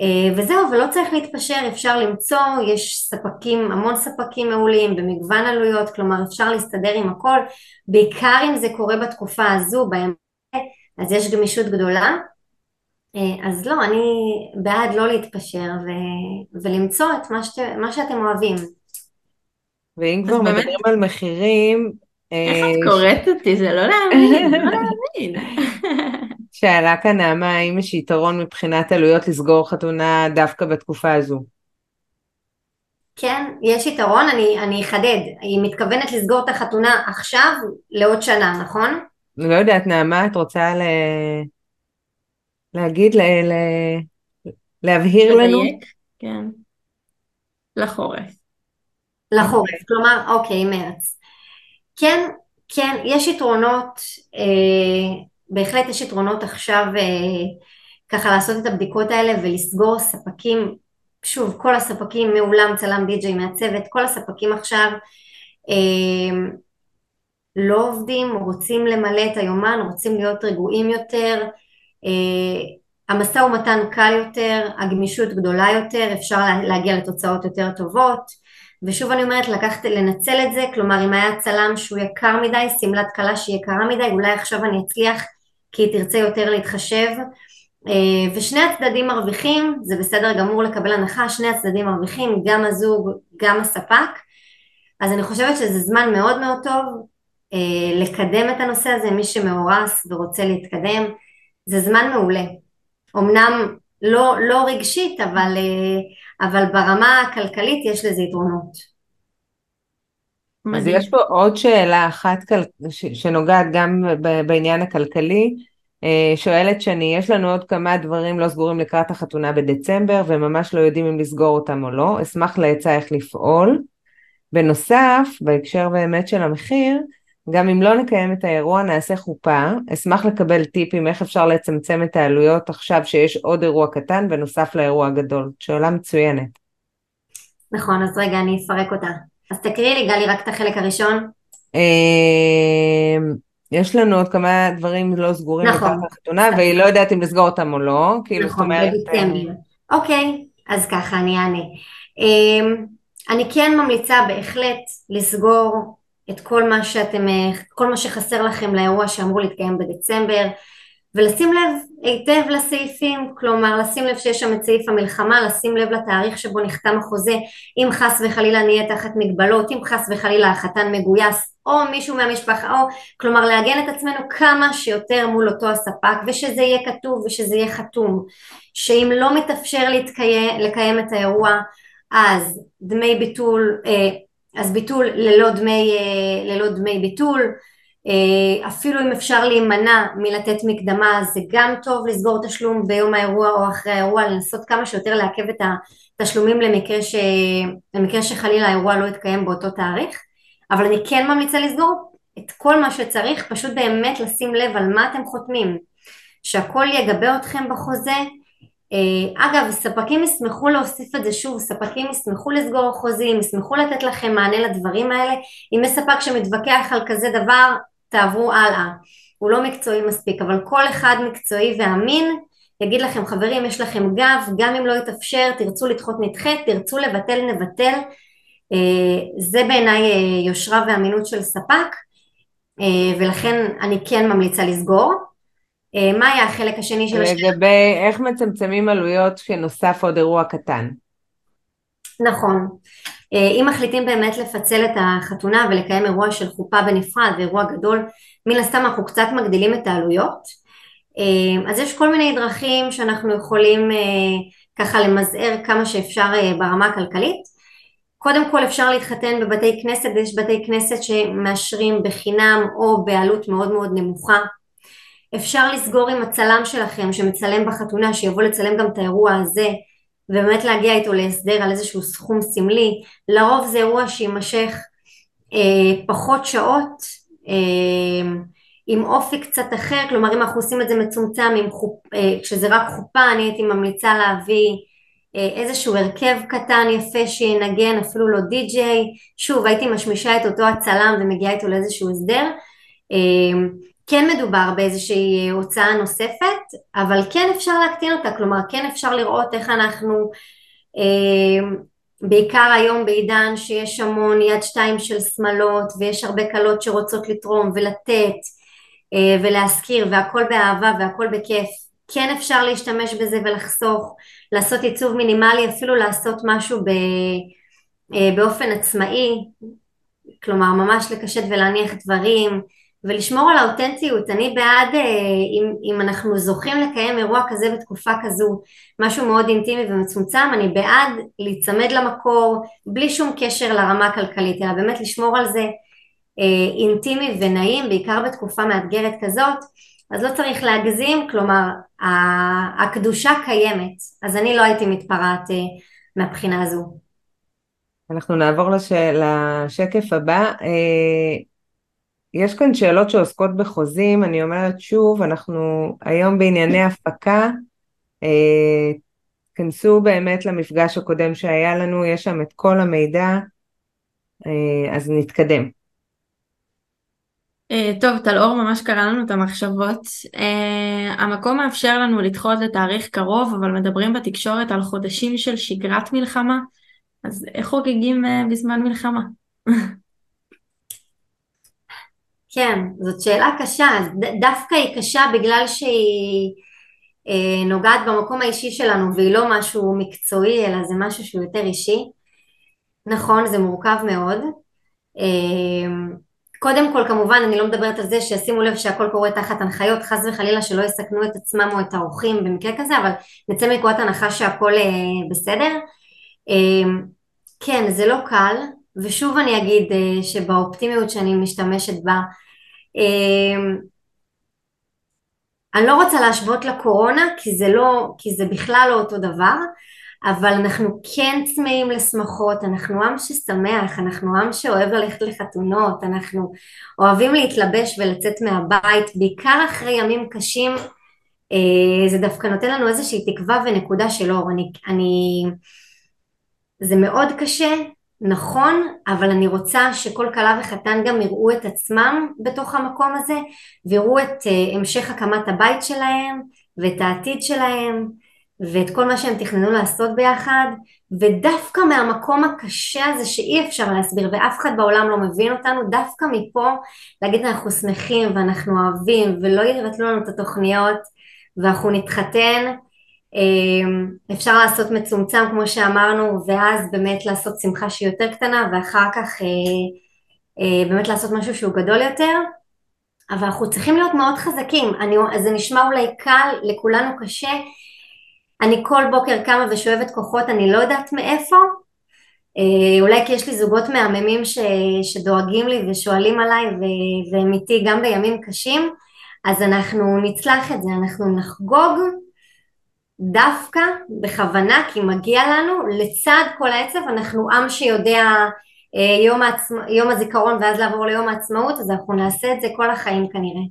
אה, וזהו, ולא צריך להתפשר, אפשר למצוא, יש ספקים, המון ספקים מעולים במגוון עלויות, כלומר אפשר להסתדר עם הכל, בעיקר אם זה קורה בתקופה הזו, בהם, אז יש גמישות גדולה. אה, אז לא, אני בעד לא להתפשר ו- ולמצוא את מה, שת- מה שאתם אוהבים. ואם כבר באמת- מדברים על מחירים, איך אה, את קוראת אותי? זה לא להאמין, לא להאמין. *laughs* שאלה כאן נעמה, האם יש יתרון מבחינת עלויות לסגור חתונה דווקא בתקופה הזו? כן, יש יתרון, אני, אני אחדד, היא מתכוונת לסגור את החתונה עכשיו לעוד שנה, נכון? לא יודעת, נעמה, את רוצה ל... להגיד, ל... ל... להבהיר לנו? לדייק? כן. לחורף. לחורף, כלומר, אוקיי, מרץ. כן, כן, יש יתרונות, אה, בהחלט יש יתרונות עכשיו אה, ככה לעשות את הבדיקות האלה ולסגור ספקים, שוב, כל הספקים מאולם צלם די.ג'יי מהצוות, כל הספקים עכשיו אה, לא עובדים, רוצים למלא את היומן, רוצים להיות רגועים יותר, המשא ומתן קל יותר, הגמישות גדולה יותר, אפשר להגיע לתוצאות יותר טובות. ושוב אני אומרת לקחת, לנצל את זה, כלומר אם היה צלם שהוא יקר מדי, שמלת כלה שהיא יקרה מדי, אולי עכשיו אני אצליח כי היא תרצה יותר להתחשב. אה, ושני הצדדים מרוויחים, זה בסדר גמור לקבל הנחה, שני הצדדים מרוויחים, גם הזוג, גם הספק, אז אני חושבת שזה זמן מאוד מאוד טוב אה, לקדם את הנושא הזה, מי שמאורס ורוצה להתקדם, זה זמן מעולה. אמנם לא, לא רגשית, אבל, אה, אבל ברמה הכלכלית יש לזה יתרונות. אז. יש פה עוד שאלה אחת כל... ש... שנוגעת גם ב... בעניין הכלכלי. אה, שואלת שני, יש לנו עוד כמה דברים לא סגורים לקראת החתונה בדצמבר וממש לא יודעים אם לסגור אותם או לא, אשמח לעצה איך לפעול. בנוסף, בהקשר באמת של המחיר, גם אם לא נקיים את האירוע נעשה חופה, אשמח לקבל טיפים איך אפשר לצמצם את העלויות עכשיו שיש עוד אירוע קטן בנוסף לאירוע הגדול. שאלה מצוינת. נכון, אז רגע, אני אפרק אותה. אז תקריאי לי, גלי, רק את החלק הראשון. אה, יש לנו עוד כמה דברים לא סגורים נכון. לקראת החתונה, והיא לא יודעת אם לסגור אותם או לא, כאילו נכון, אומרת, בדצמבר. אוקיי, אז ככה, אני אענה. אמ, אני כן ממליצה בהחלט לסגור את כל מה שאתם, אה, כל מה שחסר לכם לאירוע שאמור להתקיים בדצמבר, ולשים לב היטב לסעיפים, כלומר לשים לב שיש שם את סעיף המלחמה, לשים לב לתאריך שבו נחתם החוזה, אם חס וחלילה נהיה תחת מגבלות, אם חס וחלילה החתן מגויס, או מישהו מהמשפחה, או כלומר לעגן את עצמנו כמה שיותר מול אותו הספק, ושזה יהיה כתוב ושזה יהיה חתום, שאם לא מתאפשר להתקיים, לקיים את האירוע, אז דמי ביטול, אה, אז ביטול ללא דמי, אה, ללא דמי ביטול, אה, אפילו אם אפשר להימנע מלתת מקדמה זה גם טוב לסגור תשלום ביום האירוע או אחרי האירוע לנסות כמה שיותר לעכב את התשלומים למקרה, ש... למקרה שחלילה האירוע לא יתקיים באותו תאריך. אבל אני כן ממליצה לסגור את כל מה שצריך פשוט באמת לשים לב על מה אתם חותמים. שהכל יגבה אתכם בחוזה אגב, ספקים ישמחו להוסיף את זה שוב, ספקים ישמחו לסגור חוזים, ישמחו לתת לכם מענה לדברים האלה. אם יש ספק שמתווכח על כזה דבר, תעברו הלאה. הוא לא מקצועי מספיק, אבל כל אחד מקצועי ואמין יגיד לכם חברים יש לכם גב, גם אם לא יתאפשר, תרצו לדחות נדחה, תרצו לבטל נבטל. אה, זה בעיניי אה, יושרה ואמינות של ספק, ולכן אני כן ממליצה לסגור. אה, מה היה החלק השני של השאלה? לגבי איך מצמצמים עלויות כשנוסף עוד אירוע קטן. נכון. אה, אם מחליטים באמת לפצל את החתונה ולקיים אירוע של חופה בנפרד ואירוע גדול, מן הסתם אנחנו קצת מגדילים את העלויות. אה, אז יש כל מיני דרכים שאנחנו יכולים ככה למזער כמה שאפשר ברמה הכלכלית. קודם כל אפשר להתחתן בבתי כנסת ויש בתי כנסת שמאשרים בחינם או בעלות מאוד מאוד נמוכה אפשר לסגור עם הצלם שלכם שמצלם בחתונה שיבוא לצלם גם את האירוע הזה ובאמת להגיע איתו להסדר על איזשהו סכום סמלי. לרוב זה אירוע שיימשך אה, פחות שעות אה, עם אופי קצת אחר. כלומר אם אנחנו עושים את זה מצומצם חופ, אה, כשזה רק חופה אני הייתי ממליצה להביא אה, איזשהו הרכב קטן יפה שינגן אפילו לא די-ג'יי. שוב הייתי משמישה את אותו הצלם ומגיעה איתו לאיזשהו הסדר. אה, כן מדובר באיזושהי הוצאה נוספת, אבל כן אפשר להקטין אותה, כלומר כן אפשר לראות איך אנחנו, אה, בעיקר היום בעידן שיש המון יד שתיים של שמלות ויש הרבה כלות שרוצות לתרום ולתת אה, ולהזכיר והכל באהבה והכל בכיף, כן אפשר להשתמש בזה ולחסוך, לעשות עיצוב מינימלי, אפילו לעשות משהו ב, אה, באופן עצמאי, כלומר ממש לקשט ולהניח דברים ולשמור על האותנטיות. אני בעד, אה, אם, אם אנחנו זוכים לקיים אירוע כזה בתקופה כזו, משהו מאוד אינטימי ומצומצם, אני בעד להיצמד למקור בלי שום קשר לרמה הכלכלית, אלא באמת לשמור על זה אה, אינטימי ונעים, בעיקר בתקופה מאתגרת כזאת. אז לא צריך להגזים, כלומר הקדושה קיימת, אז אני לא הייתי מתפרעת אה, מהבחינה הזו. אנחנו נעבור לש... לשקף הבא. יש כאן שאלות שעוסקות בחוזים, אני אומרת שוב, אנחנו היום בענייני הפקה, אה, כנסו באמת למפגש הקודם שהיה לנו, יש שם את כל המידע, אה, אז נתקדם. אה, טוב, טלאור ממש קרא לנו את המחשבות. Uh, המקום מאפשר לנו לדחות לתאריך קרוב, אבל מדברים בתקשורת על חודשים של שגרת מלחמה, אז איך חוגגים uh, בזמן מלחמה? *laughs* כן, זאת שאלה קשה, דווקא היא קשה בגלל שהיא אה, נוגעת במקום האישי שלנו והיא לא משהו מקצועי אלא זה משהו שהוא יותר אישי. נכון, זה מורכב מאוד. אה, קודם כל כמובן אני לא מדברת על זה שישימו לב שהכל קורה תחת הנחיות, חס וחלילה שלא יסכנו את עצמם או את האורחים במקרה כזה, אבל נצא מנקודת הנחה שהכל אה, בסדר. אה, כן, זה לא קל, ושוב אני אגיד אה, שבאופטימיות שאני משתמשת בה, אה, אני לא רוצה להשוות לקורונה כי זה, לא, כי זה בכלל לא אותו דבר, אבל אנחנו כן צמאים לשמחות, אנחנו עם ששמח, אנחנו עם שאוהב ללכת לחתונות, אנחנו אוהבים להתלבש ולצאת מהבית, בעיקר אחרי ימים קשים, אה, זה דווקא נותן לנו איזושהי תקווה ונקודה של אור. אני, אני, זה מאוד קשה, נכון, אבל אני רוצה שכל כלה וחתן גם יראו את עצמם בתוך המקום הזה ויראו את uh, המשך הקמת הבית שלהם ואת העתיד שלהם ואת כל מה שהם תכננו לעשות ביחד ודווקא מהמקום הקשה הזה שאי אפשר להסביר ואף אחד בעולם לא מבין אותנו דווקא מפה להגיד אנחנו שמחים ואנחנו אוהבים ולא יבטלו לנו את התוכניות ואנחנו נתחתן אפשר לעשות מצומצם כמו שאמרנו ואז באמת לעשות שמחה שהיא יותר קטנה ואחר כך אה, אה, באמת לעשות משהו שהוא גדול יותר. אבל אנחנו צריכים להיות מאוד חזקים, אני, זה נשמע אולי קל, לכולנו קשה, אני כל בוקר קמה ושואבת כוחות, אני לא יודעת מאיפה, אה, אולי כי יש לי זוגות מהממים ש, שדואגים לי ושואלים עליי ו, והם איתי גם בימים קשים, אז אנחנו נצלח את זה, אנחנו נחגוג דווקא בכוונה, כי מגיע לנו, לצד כל העצב, אנחנו עם שיודע אה, יום, העצמ... יום הזיכרון ואז לעבור ליום העצמאות, אז אנחנו נעשה את זה כל החיים כנראה.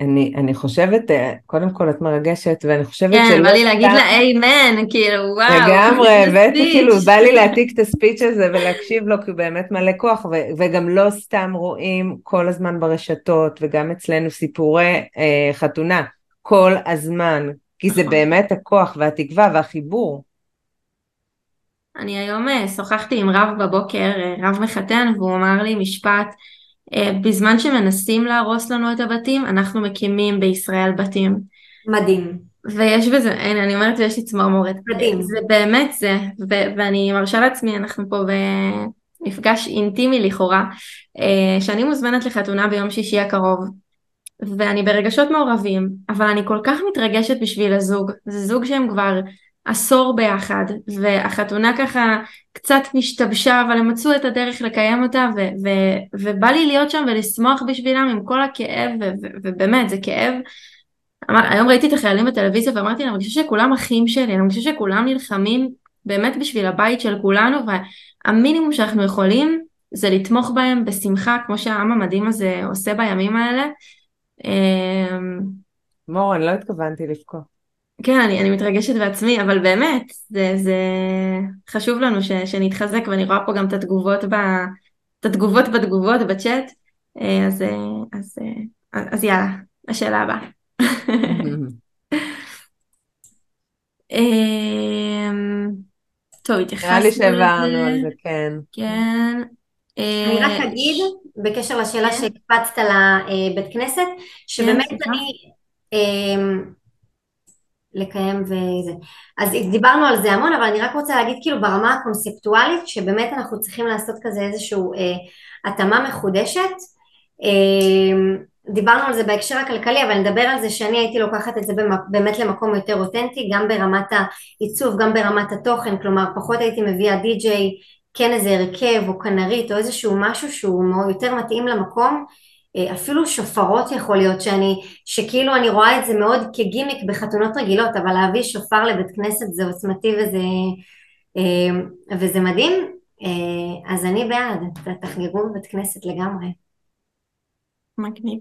אני, אני חושבת, אה, קודם כל את מרגשת, ואני חושבת כן, שלא... כן, בא לי להגיד לה איימן, כאילו, וואו. לגמרי, הבאתי, כאילו, בא לי להעתיק את הספיץ' הזה ולהקשיב לו, כי הוא באמת מלא כוח, ו- וגם לא סתם רואים כל הזמן ברשתות, וגם אצלנו סיפורי אה, חתונה, כל הזמן, כי זה נכון. באמת הכוח והתקווה והחיבור. אני היום אה, שוחחתי עם רב בבוקר, אה, רב מחתן, והוא אמר לי משפט, אה, בזמן שמנסים להרוס לנו את הבתים, אנחנו מקימים בישראל בתים. מדהים. ויש בזה, הנה אני אומרת ויש לי צמרמורת. מדהים. זה באמת זה, ו- ואני מרשה לעצמי, אנחנו פה במפגש אינטימי לכאורה, שאני מוזמנת לחתונה ביום שישי הקרוב, ואני ברגשות מעורבים, אבל אני כל כך מתרגשת בשביל הזוג, זה זוג שהם כבר עשור ביחד, והחתונה ככה קצת משתבשה, אבל הם מצאו את הדרך לקיים אותה, ו- ו- ובא לי להיות שם ולשמוח בשבילם עם כל הכאב, ו- ו- ובאמת זה כאב. אמר, היום ראיתי את החיילים בטלוויזיה ואמרתי אני חושבת שכולם אחים שלי, אני חושבת שכולם נלחמים באמת בשביל הבית של כולנו, והמינימום שאנחנו יכולים זה לתמוך בהם בשמחה, כמו שהעם המדהים הזה עושה בימים האלה. אמ, מור, אני לא התכוונתי לבכות. כן, אני, אני מתרגשת בעצמי, אבל באמת, זה, זה חשוב לנו ש, שנתחזק, ואני רואה פה גם את התגובות, ב, את התגובות בתגובות בצ'אט, אה, אז, אה, אז, אז, אז יאללה, השאלה הבאה. *laughs* אמ, טוב, התייחסנו לזה. נראה לי שהעברנו על זה, כן. כן. אני רק אה, אגיד, בקשר לשאלה כן. שהקפצת לבית כנסת, שבאמת כן, אני... אמ, לקיים וזה. אז דיברנו על זה המון, אבל אני רק רוצה להגיד כאילו ברמה הקונספטואלית, שבאמת אנחנו צריכים לעשות כזה איזושהי אה, התאמה מחודשת. אה, דיברנו על זה בהקשר הכלכלי, אבל נדבר על זה שאני הייתי לוקחת את זה באמת למקום יותר אותנטי, גם ברמת העיצוב, גם ברמת התוכן, כלומר פחות הייתי מביאה די-ג'יי, כן איזה הרכב או כנרית או איזשהו משהו שהוא יותר מתאים למקום, אה, אפילו שופרות יכול להיות שאני, שכאילו אני רואה את זה מאוד כגימיק בחתונות רגילות, אבל להביא שופר לבית כנסת זה עוצמתי וזה, אה, וזה מדהים, אה, אז אני בעד, תחגגו בבית כנסת לגמרי. מגניב.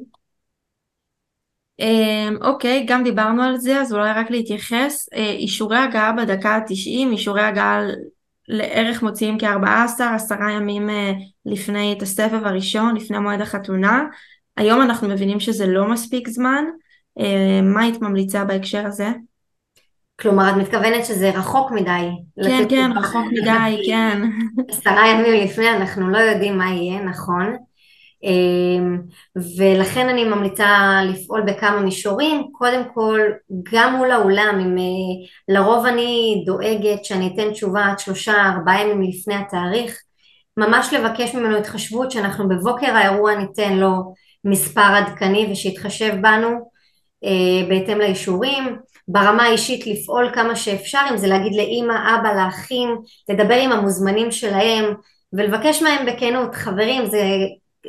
אוקיי, גם דיברנו על זה, אז אולי רק להתייחס. אישורי הגעה בדקה ה-90, אישורי הגעה לערך מוציאים כ-14, עשרה ימים אה, לפני את הסבב הראשון, לפני מועד החתונה. היום אנחנו מבינים שזה לא מספיק זמן. אה, מה היית ממליצה בהקשר הזה? כלומר, את מתכוונת שזה רחוק מדי. כן, כן, רחוק מדי, כן. *laughs* עשרה ימים לפני אנחנו לא יודעים מה יהיה, נכון. אמ, ולכן אני ממליצה לפעול בכמה מישורים, קודם כל גם מול האולם, אם אה, לרוב אני דואגת שאני אתן תשובה עד שלושה ארבעה ימים לפני התאריך, ממש לבקש ממנו התחשבות שאנחנו בבוקר האירוע ניתן לו מספר עדכני ושיתחשב בנו אה, בהתאם לאישורים, ברמה האישית לפעול כמה שאפשר, אם זה להגיד לאימא, אבא, לאחים, לדבר עם המוזמנים שלהם ולבקש מהם בכנות, חברים זה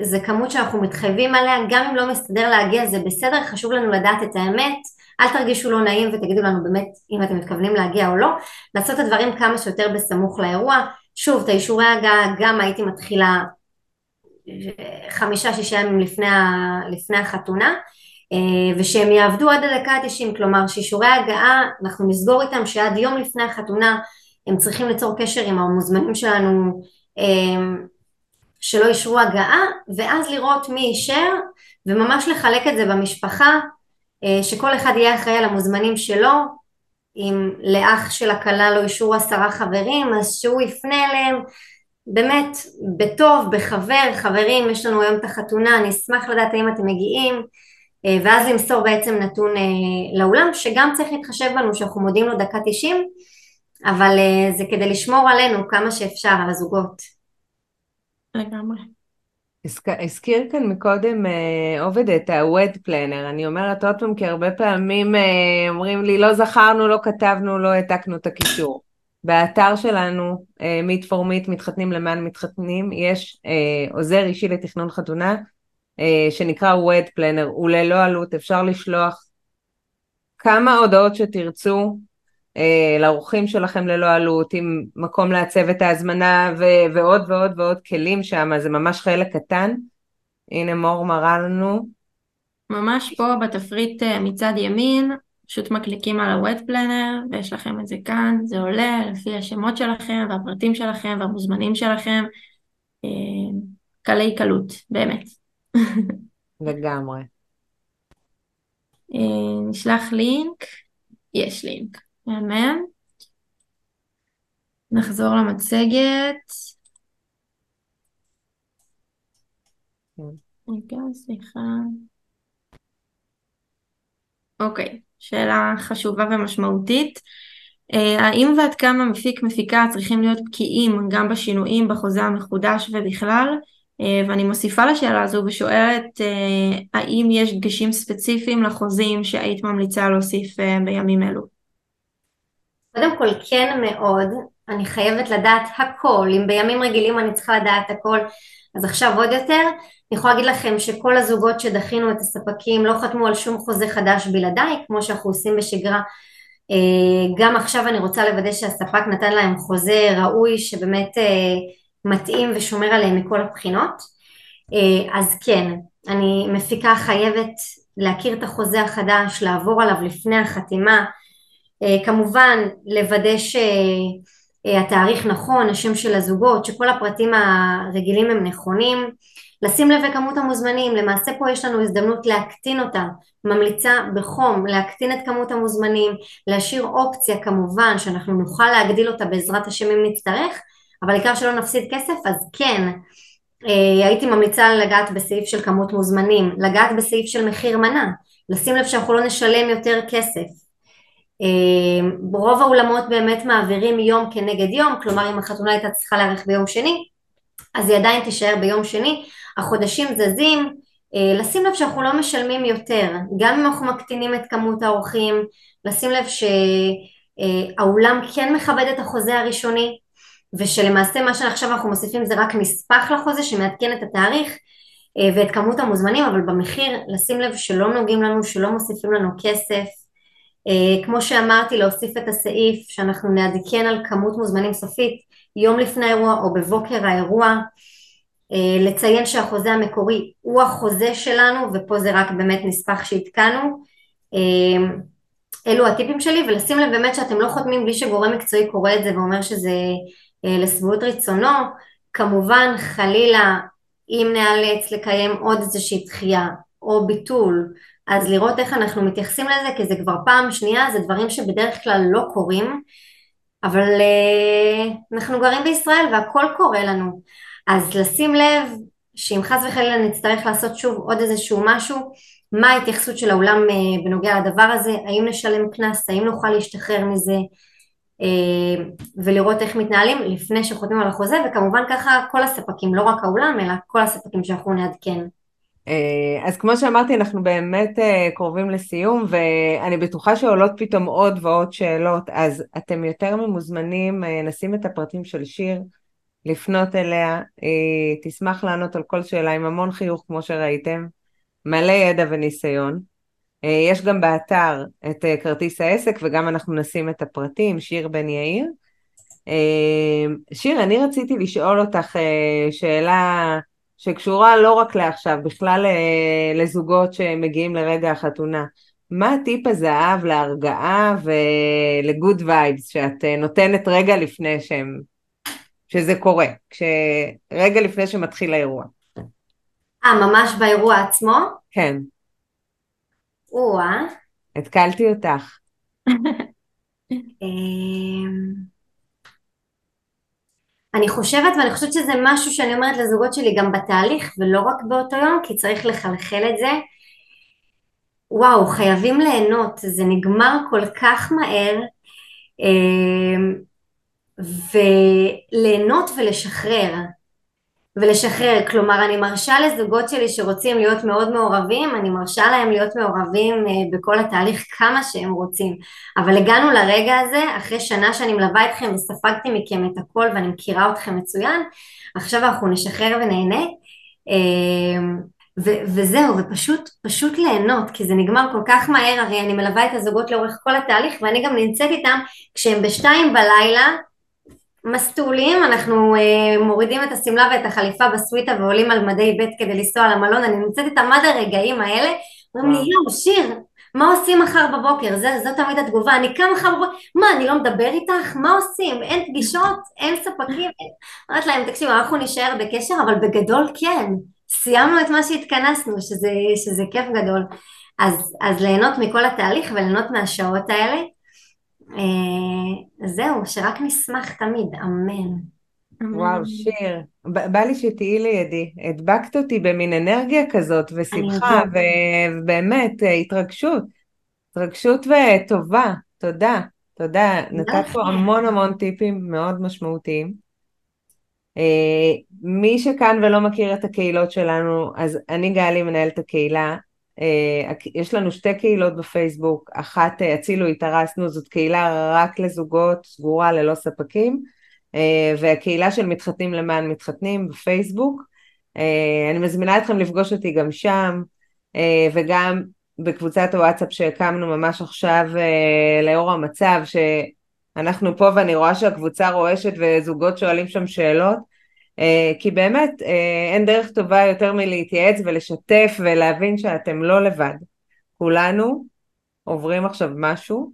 זה כמות שאנחנו מתחייבים עליה, גם אם לא מסתדר להגיע זה בסדר, חשוב לנו לדעת את האמת, אל תרגישו לא נעים ותגידו לנו באמת אם אתם מתכוונים להגיע או לא, לעשות את הדברים כמה שיותר בסמוך לאירוע, שוב את האישורי הגעה גם הייתי מתחילה חמישה שישה ימים לפני, לפני החתונה אה, ושהם יעבדו עד הדקה ה-90, כלומר שאישורי הגעה אנחנו נסגור איתם שעד יום לפני החתונה הם צריכים ליצור קשר עם המוזמנים שלנו אה, שלא אישרו הגעה, ואז לראות מי אישר, וממש לחלק את זה במשפחה, אה, שכל אחד יהיה אחראי על המוזמנים שלו, אם לאח של הכלה לא אישרו עשרה חברים, אז שהוא יפנה אליהם. באמת בטוב, בחבר, חברים, יש לנו היום את החתונה, אני אשמח לדעת האם אתם מגיעים, אה, ואז למסור בעצם נתון אה, לאולם, שגם צריך להתחשב בנו שאנחנו מודיעים לו דקה תשעים, אבל זה כדי לשמור עלינו כמה שאפשר, על הזוגות. לגמרי. הזכיר כאן מקודם אה, עובד את ה-Wed Planner, אני אומרת עוד פעם כי הרבה פעמים אה, אומרים לי לא זכרנו, לא כתבנו, לא העתקנו את הקישור. באתר שלנו, מיט פור מיט, מתחתנים למען מתחתנים, יש uh, עוזר אישי לתכנון חתונה, שנקרא ווד פלנר, הוא ללא עלות, אפשר לשלוח כמה הודעות שתרצו לאורחים שלכם ללא עלות, עם מקום לעצב את ההזמנה ו- ועוד ועוד ועוד כלים שם, זה ממש חלק קטן. הנה מור מראה לנו. ממש פה בתפריט מצד ימין פשוט מקליקים על ה-Wet Planner ויש לכם את זה כאן, זה עולה לפי השמות שלכם והפרטים שלכם והמוזמנים שלכם, אה, קלי קלות, באמת. *laughs* לגמרי. אה, נשלח לינק, יש לינק, מהמם. נחזור למצגת. כן. רגע, סליחה. אוקיי. שאלה חשובה ומשמעותית. אה, האם ועד כמה מפיק מפיקה צריכים להיות בקיאים גם בשינויים בחוזה המחודש ובכלל? אה, ואני מוסיפה לשאלה הזו ושואלת אה, האם יש דגשים ספציפיים לחוזים שהיית ממליצה להוסיף בימים אלו? קודם כל כן מאוד, אני חייבת לדעת הכל, אם בימים רגילים אני צריכה לדעת הכל אז עכשיו עוד יותר, אני יכולה להגיד לכם שכל הזוגות שדחינו את הספקים לא חתמו על שום חוזה חדש בלעדיי, כמו שאנחנו עושים בשגרה. אה, גם עכשיו אני רוצה לוודא שהספק נתן להם חוזה ראוי שבאמת אה, מתאים ושומר עליהם מכל הבחינות. אה, אז כן, אני מפיקה חייבת להכיר את החוזה החדש, לעבור עליו לפני החתימה, כמובן לוודא ש... התאריך נכון, השם של הזוגות, שכל הפרטים הרגילים הם נכונים, לשים לב לכמות המוזמנים, למעשה פה יש לנו הזדמנות להקטין אותה, ממליצה בחום להקטין את כמות המוזמנים, להשאיר אופציה כמובן שאנחנו נוכל להגדיל אותה בעזרת השם אם נצטרך, אבל העיקר שלא נפסיד כסף, אז כן, אה, הייתי ממליצה לגעת בסעיף של כמות מוזמנים, לגעת בסעיף של מחיר מנה, לשים לב שאנחנו לא נשלם יותר כסף, אה, רוב האולמות באמת מעבירים יום כנגד יום, כלומר אם החתונה הייתה צריכה להיערך ביום שני, אז היא עדיין תישאר ביום שני, החודשים זזים, אה, לשים לב שאנחנו לא משלמים יותר, גם אם אנחנו מקטינים את כמות האורחים, לשים לב שהאולם כן מכבד את החוזה הראשוני, ושלמעשה מה שעכשיו אנחנו מוסיפים זה רק נספח לחוזה שמעדכן את התאריך אה, ואת כמות המוזמנים, אבל במחיר לשים לב שלא נוגעים לנו, שלא מוסיפים לנו כסף, כמו שאמרתי להוסיף את הסעיף שאנחנו נעדכן על כמות מוזמנים סופית יום לפני האירוע או בבוקר האירוע. uh, לציין שהחוזה המקורי הוא החוזה שלנו ופה זה רק באמת נספח שהתקנו. uh, אלו הטיפים שלי ולשים לב באמת שאתם לא חותמים בלי שגורם מקצועי קורא את זה ואומר שזה לשביעות רצונו. כמובן חלילה אם נאלץ לקיים עוד איזושהי דחייה או ביטול אז לראות איך אנחנו מתייחסים לזה, כי זה כבר פעם שנייה, זה דברים שבדרך כלל לא קורים, אבל uh, אנחנו גרים בישראל והכל קורה לנו. אז לשים לב שאם חס וחלילה נצטרך לעשות שוב עוד איזשהו משהו, מה ההתייחסות של האולם uh, בנוגע לדבר הזה, האם נשלם קנס, האם נוכל להשתחרר מזה, uh, ולראות איך מתנהלים לפני שחותמים על החוזה, וכמובן ככה כל הספקים, לא רק האולם, אלא כל הספקים שאנחנו נעדכן. אה, אז כמו שאמרתי, אנחנו באמת אה, קרובים לסיום, ואני בטוחה שעולות פתאום עוד ועוד שאלות, אז אתם יותר ממוזמנים, אה, נשים את הפרטים של שיר, לפנות אליה, תשמח לענות על כל שאלה עם המון חיוך כמו שראיתם, מלא ידע וניסיון. יש גם באתר את כרטיס העסק וגם אנחנו נשים את הפרטים, שיר בן יאיר. שיר, אני רציתי לשאול אותך שאלה שקשורה לא רק לעכשיו, בכלל אה, לזוגות שמגיעים לרגע החתונה. מה טיפ הזהב להרגעה ולגוד וייבס שאת אה, נותנת רגע לפני שהם, שזה קורה, רגע לפני שמתחיל האירוע? אה, ממש באירוע עצמו? כן. או-אה. התקלתי אותך. *laughs* אני חושבת, ואני חושבת שזה משהו שאני אומרת לזוגות שלי גם בתהליך ולא רק באותו יום, כי צריך לחלחל את זה. וואו, חייבים ליהנות, זה נגמר כל כך מהר, אמ, וליהנות ולשחרר. ולשחרר, כלומר אני מרשה לזוגות שלי שרוצים להיות מאוד מעורבים, אני מרשה להם להיות מעורבים אה, בכל התהליך כמה שהם רוצים, אבל הגענו לרגע הזה אחרי שנה שאני מלווה אתכם וספגתי מכם את הכל ואני מכירה אתכם מצוין, עכשיו אנחנו נשחרר ונהנה. אה, ו- וזהו, ופשוט פשוט ליהנות, כי זה נגמר כל כך מהר, הרי אני מלווה את הזוגות לאורך כל התהליך ואני גם נמצאת איתם כשהם בשתיים בלילה מסטולים, אנחנו אה, מורידים את השמלה ואת החליפה בסוויטה ועולים על מדי ב' כדי לנסוע למלון, אני נמצאת איתם עד הרגעים האלה, אומרים לי יואו שיר, מה עושים מחר בבוקר? זה, זו תמיד התגובה, אני קם מחר בבוקר, מה אני לא מדבר איתך? מה עושים? אין פגישות? אין ספקים? אומרת להם תקשיבו אנחנו נשאר בקשר אבל בגדול כן, סיימנו את מה שהתכנסנו שזה, שזה כיף גדול, אז, אז ליהנות מכל התהליך וליהנות מהשעות האלה זהו, שרק נשמח תמיד, אמן. וואו, שיר, בא לי שתהיי לידי, הדבקת אותי במין אנרגיה כזאת, ושמחה, ובאמת, אה, התרגשות, התרגשות וטובה, תודה, תודה, נתת פה המון המון טיפים מאוד משמעותיים. אה, מי שכאן ולא מכיר את הקהילות שלנו, אז אני גלי מנהלת הקהילה, אה, יש לנו שתי קהילות בפייסבוק, אחת אה, הצילו התארסנו, זאת קהילה רק לזוגות, סגורה ללא ספקים, אה, והקהילה של מתחתנים למען מתחתנים בפייסבוק. אני מזמינה אתכם לפגוש אותי גם שם, וגם בקבוצת הוואטסאפ שהקמנו ממש עכשיו לאור המצב, שאנחנו פה ואני רואה שהקבוצה רועשת וזוגות שואלים שם שאלות. אה, כי באמת אה, אין דרך טובה יותר מלהתייעץ ולשתף ולהבין שאתם לא לבד. כולנו עוברים עכשיו משהו,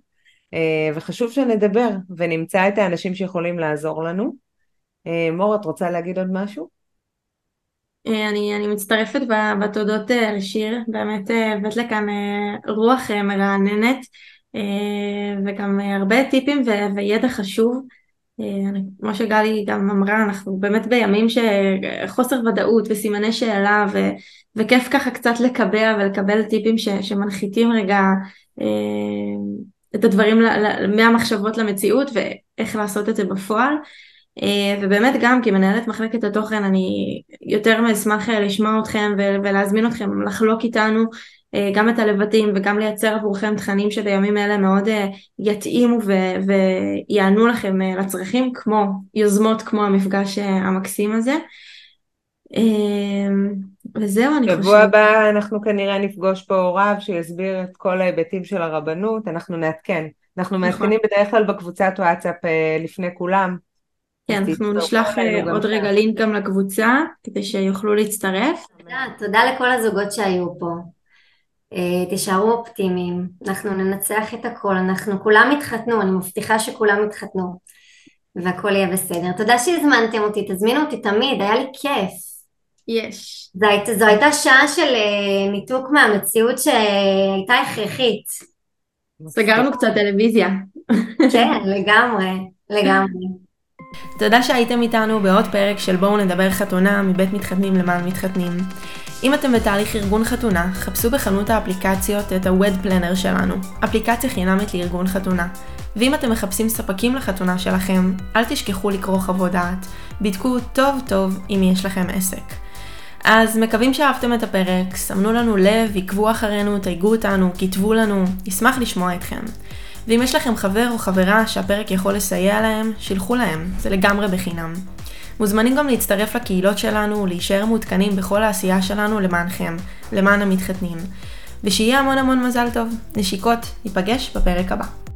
אה, וחשוב שנדבר ונמצא את האנשים שיכולים לעזור לנו. מור, את רוצה להגיד עוד משהו? אני, אני מצטרפת בתודות לשיר, באמת הבאת לכאן רוח מרעננת וגם הרבה טיפים וידע חשוב. אה, כמו שגלי גם אמרה, אנחנו באמת בימים שחוסר ודאות וסימני שאלה ו... וכיף ככה קצת לקבע ולקבל טיפים ש... שמנחיתים רגע אה, את הדברים מהמחשבות למציאות ואיך לעשות את זה בפועל. אה, ובאמת גם כמנהלת מחלקת התוכן אני יותר מאשמח לשמוע אתכם ולהזמין אתכם לחלוק איתנו גם את הלבטים וגם לייצר עבורכם תכנים שבימים אלה מאוד אה, יתאימו ויענו לכם אה, לצרכים כמו יוזמות כמו המפגש המקסים הזה. וזהו אני חושבת. שבוע הבא אנחנו כנראה נפגוש פה רב שיסביר את כל ההיבטים של הרבנות, אנחנו נעדכן. אנחנו נכון. מעדכנים בדרך כלל בקבוצת וואטסאפ לפני כולם. כן, אנחנו נשלח עוד רגע לינק גם לקבוצה כדי שיוכלו להצטרף. תודה, תודה לכל הזוגות שהיו פה. אה, תישארו אופטימיים, אנחנו ננצח את הכל, אנחנו כולם התחתנו, אני מבטיחה שכולם התחתנו והכל יהיה בסדר. תודה שהזמנתם אותי, תזמינו אותי תמיד, היה לי כיף. יש. זו, היית, זו הייתה שעה של אה, ניתוק מהמציאות שהייתה הכרחית. סגרנו קצת טלוויזיה. כן, לגמרי, לגמרי. תודה שהייתם איתנו בעוד פרק של בואו נדבר חתונה מבית מתחתנים למען מתחתנים. אם אתם בתהליך ארגון חתונה, חפשו בחנות האפליקציות את ה-Wed Planner שלנו, אפליקציה חינמית לארגון חתונה. ואם אתם מחפשים ספקים לחתונה שלכם, אל תשכחו לקרוא חוות דעת, בדקו טוב טוב אם יש לכם עסק. אז מקווים שאהבתם את הפרק, סמנו לנו לב, עקבו אחרינו, תייגו אותנו, כתבו לנו, נשמח לשמוע אתכם. ואם יש לכם חבר או חברה שהפרק יכול לסייע להם, שילחו להם, זה לגמרי בחינם. מוזמנים גם להצטרף לקהילות שלנו ולהישאר מעודכנים בכל העשייה שלנו למענכם, למען המתחתנים. ושיהיה המון המון מזל טוב. נשיקות, ניפגש בפרק הבא.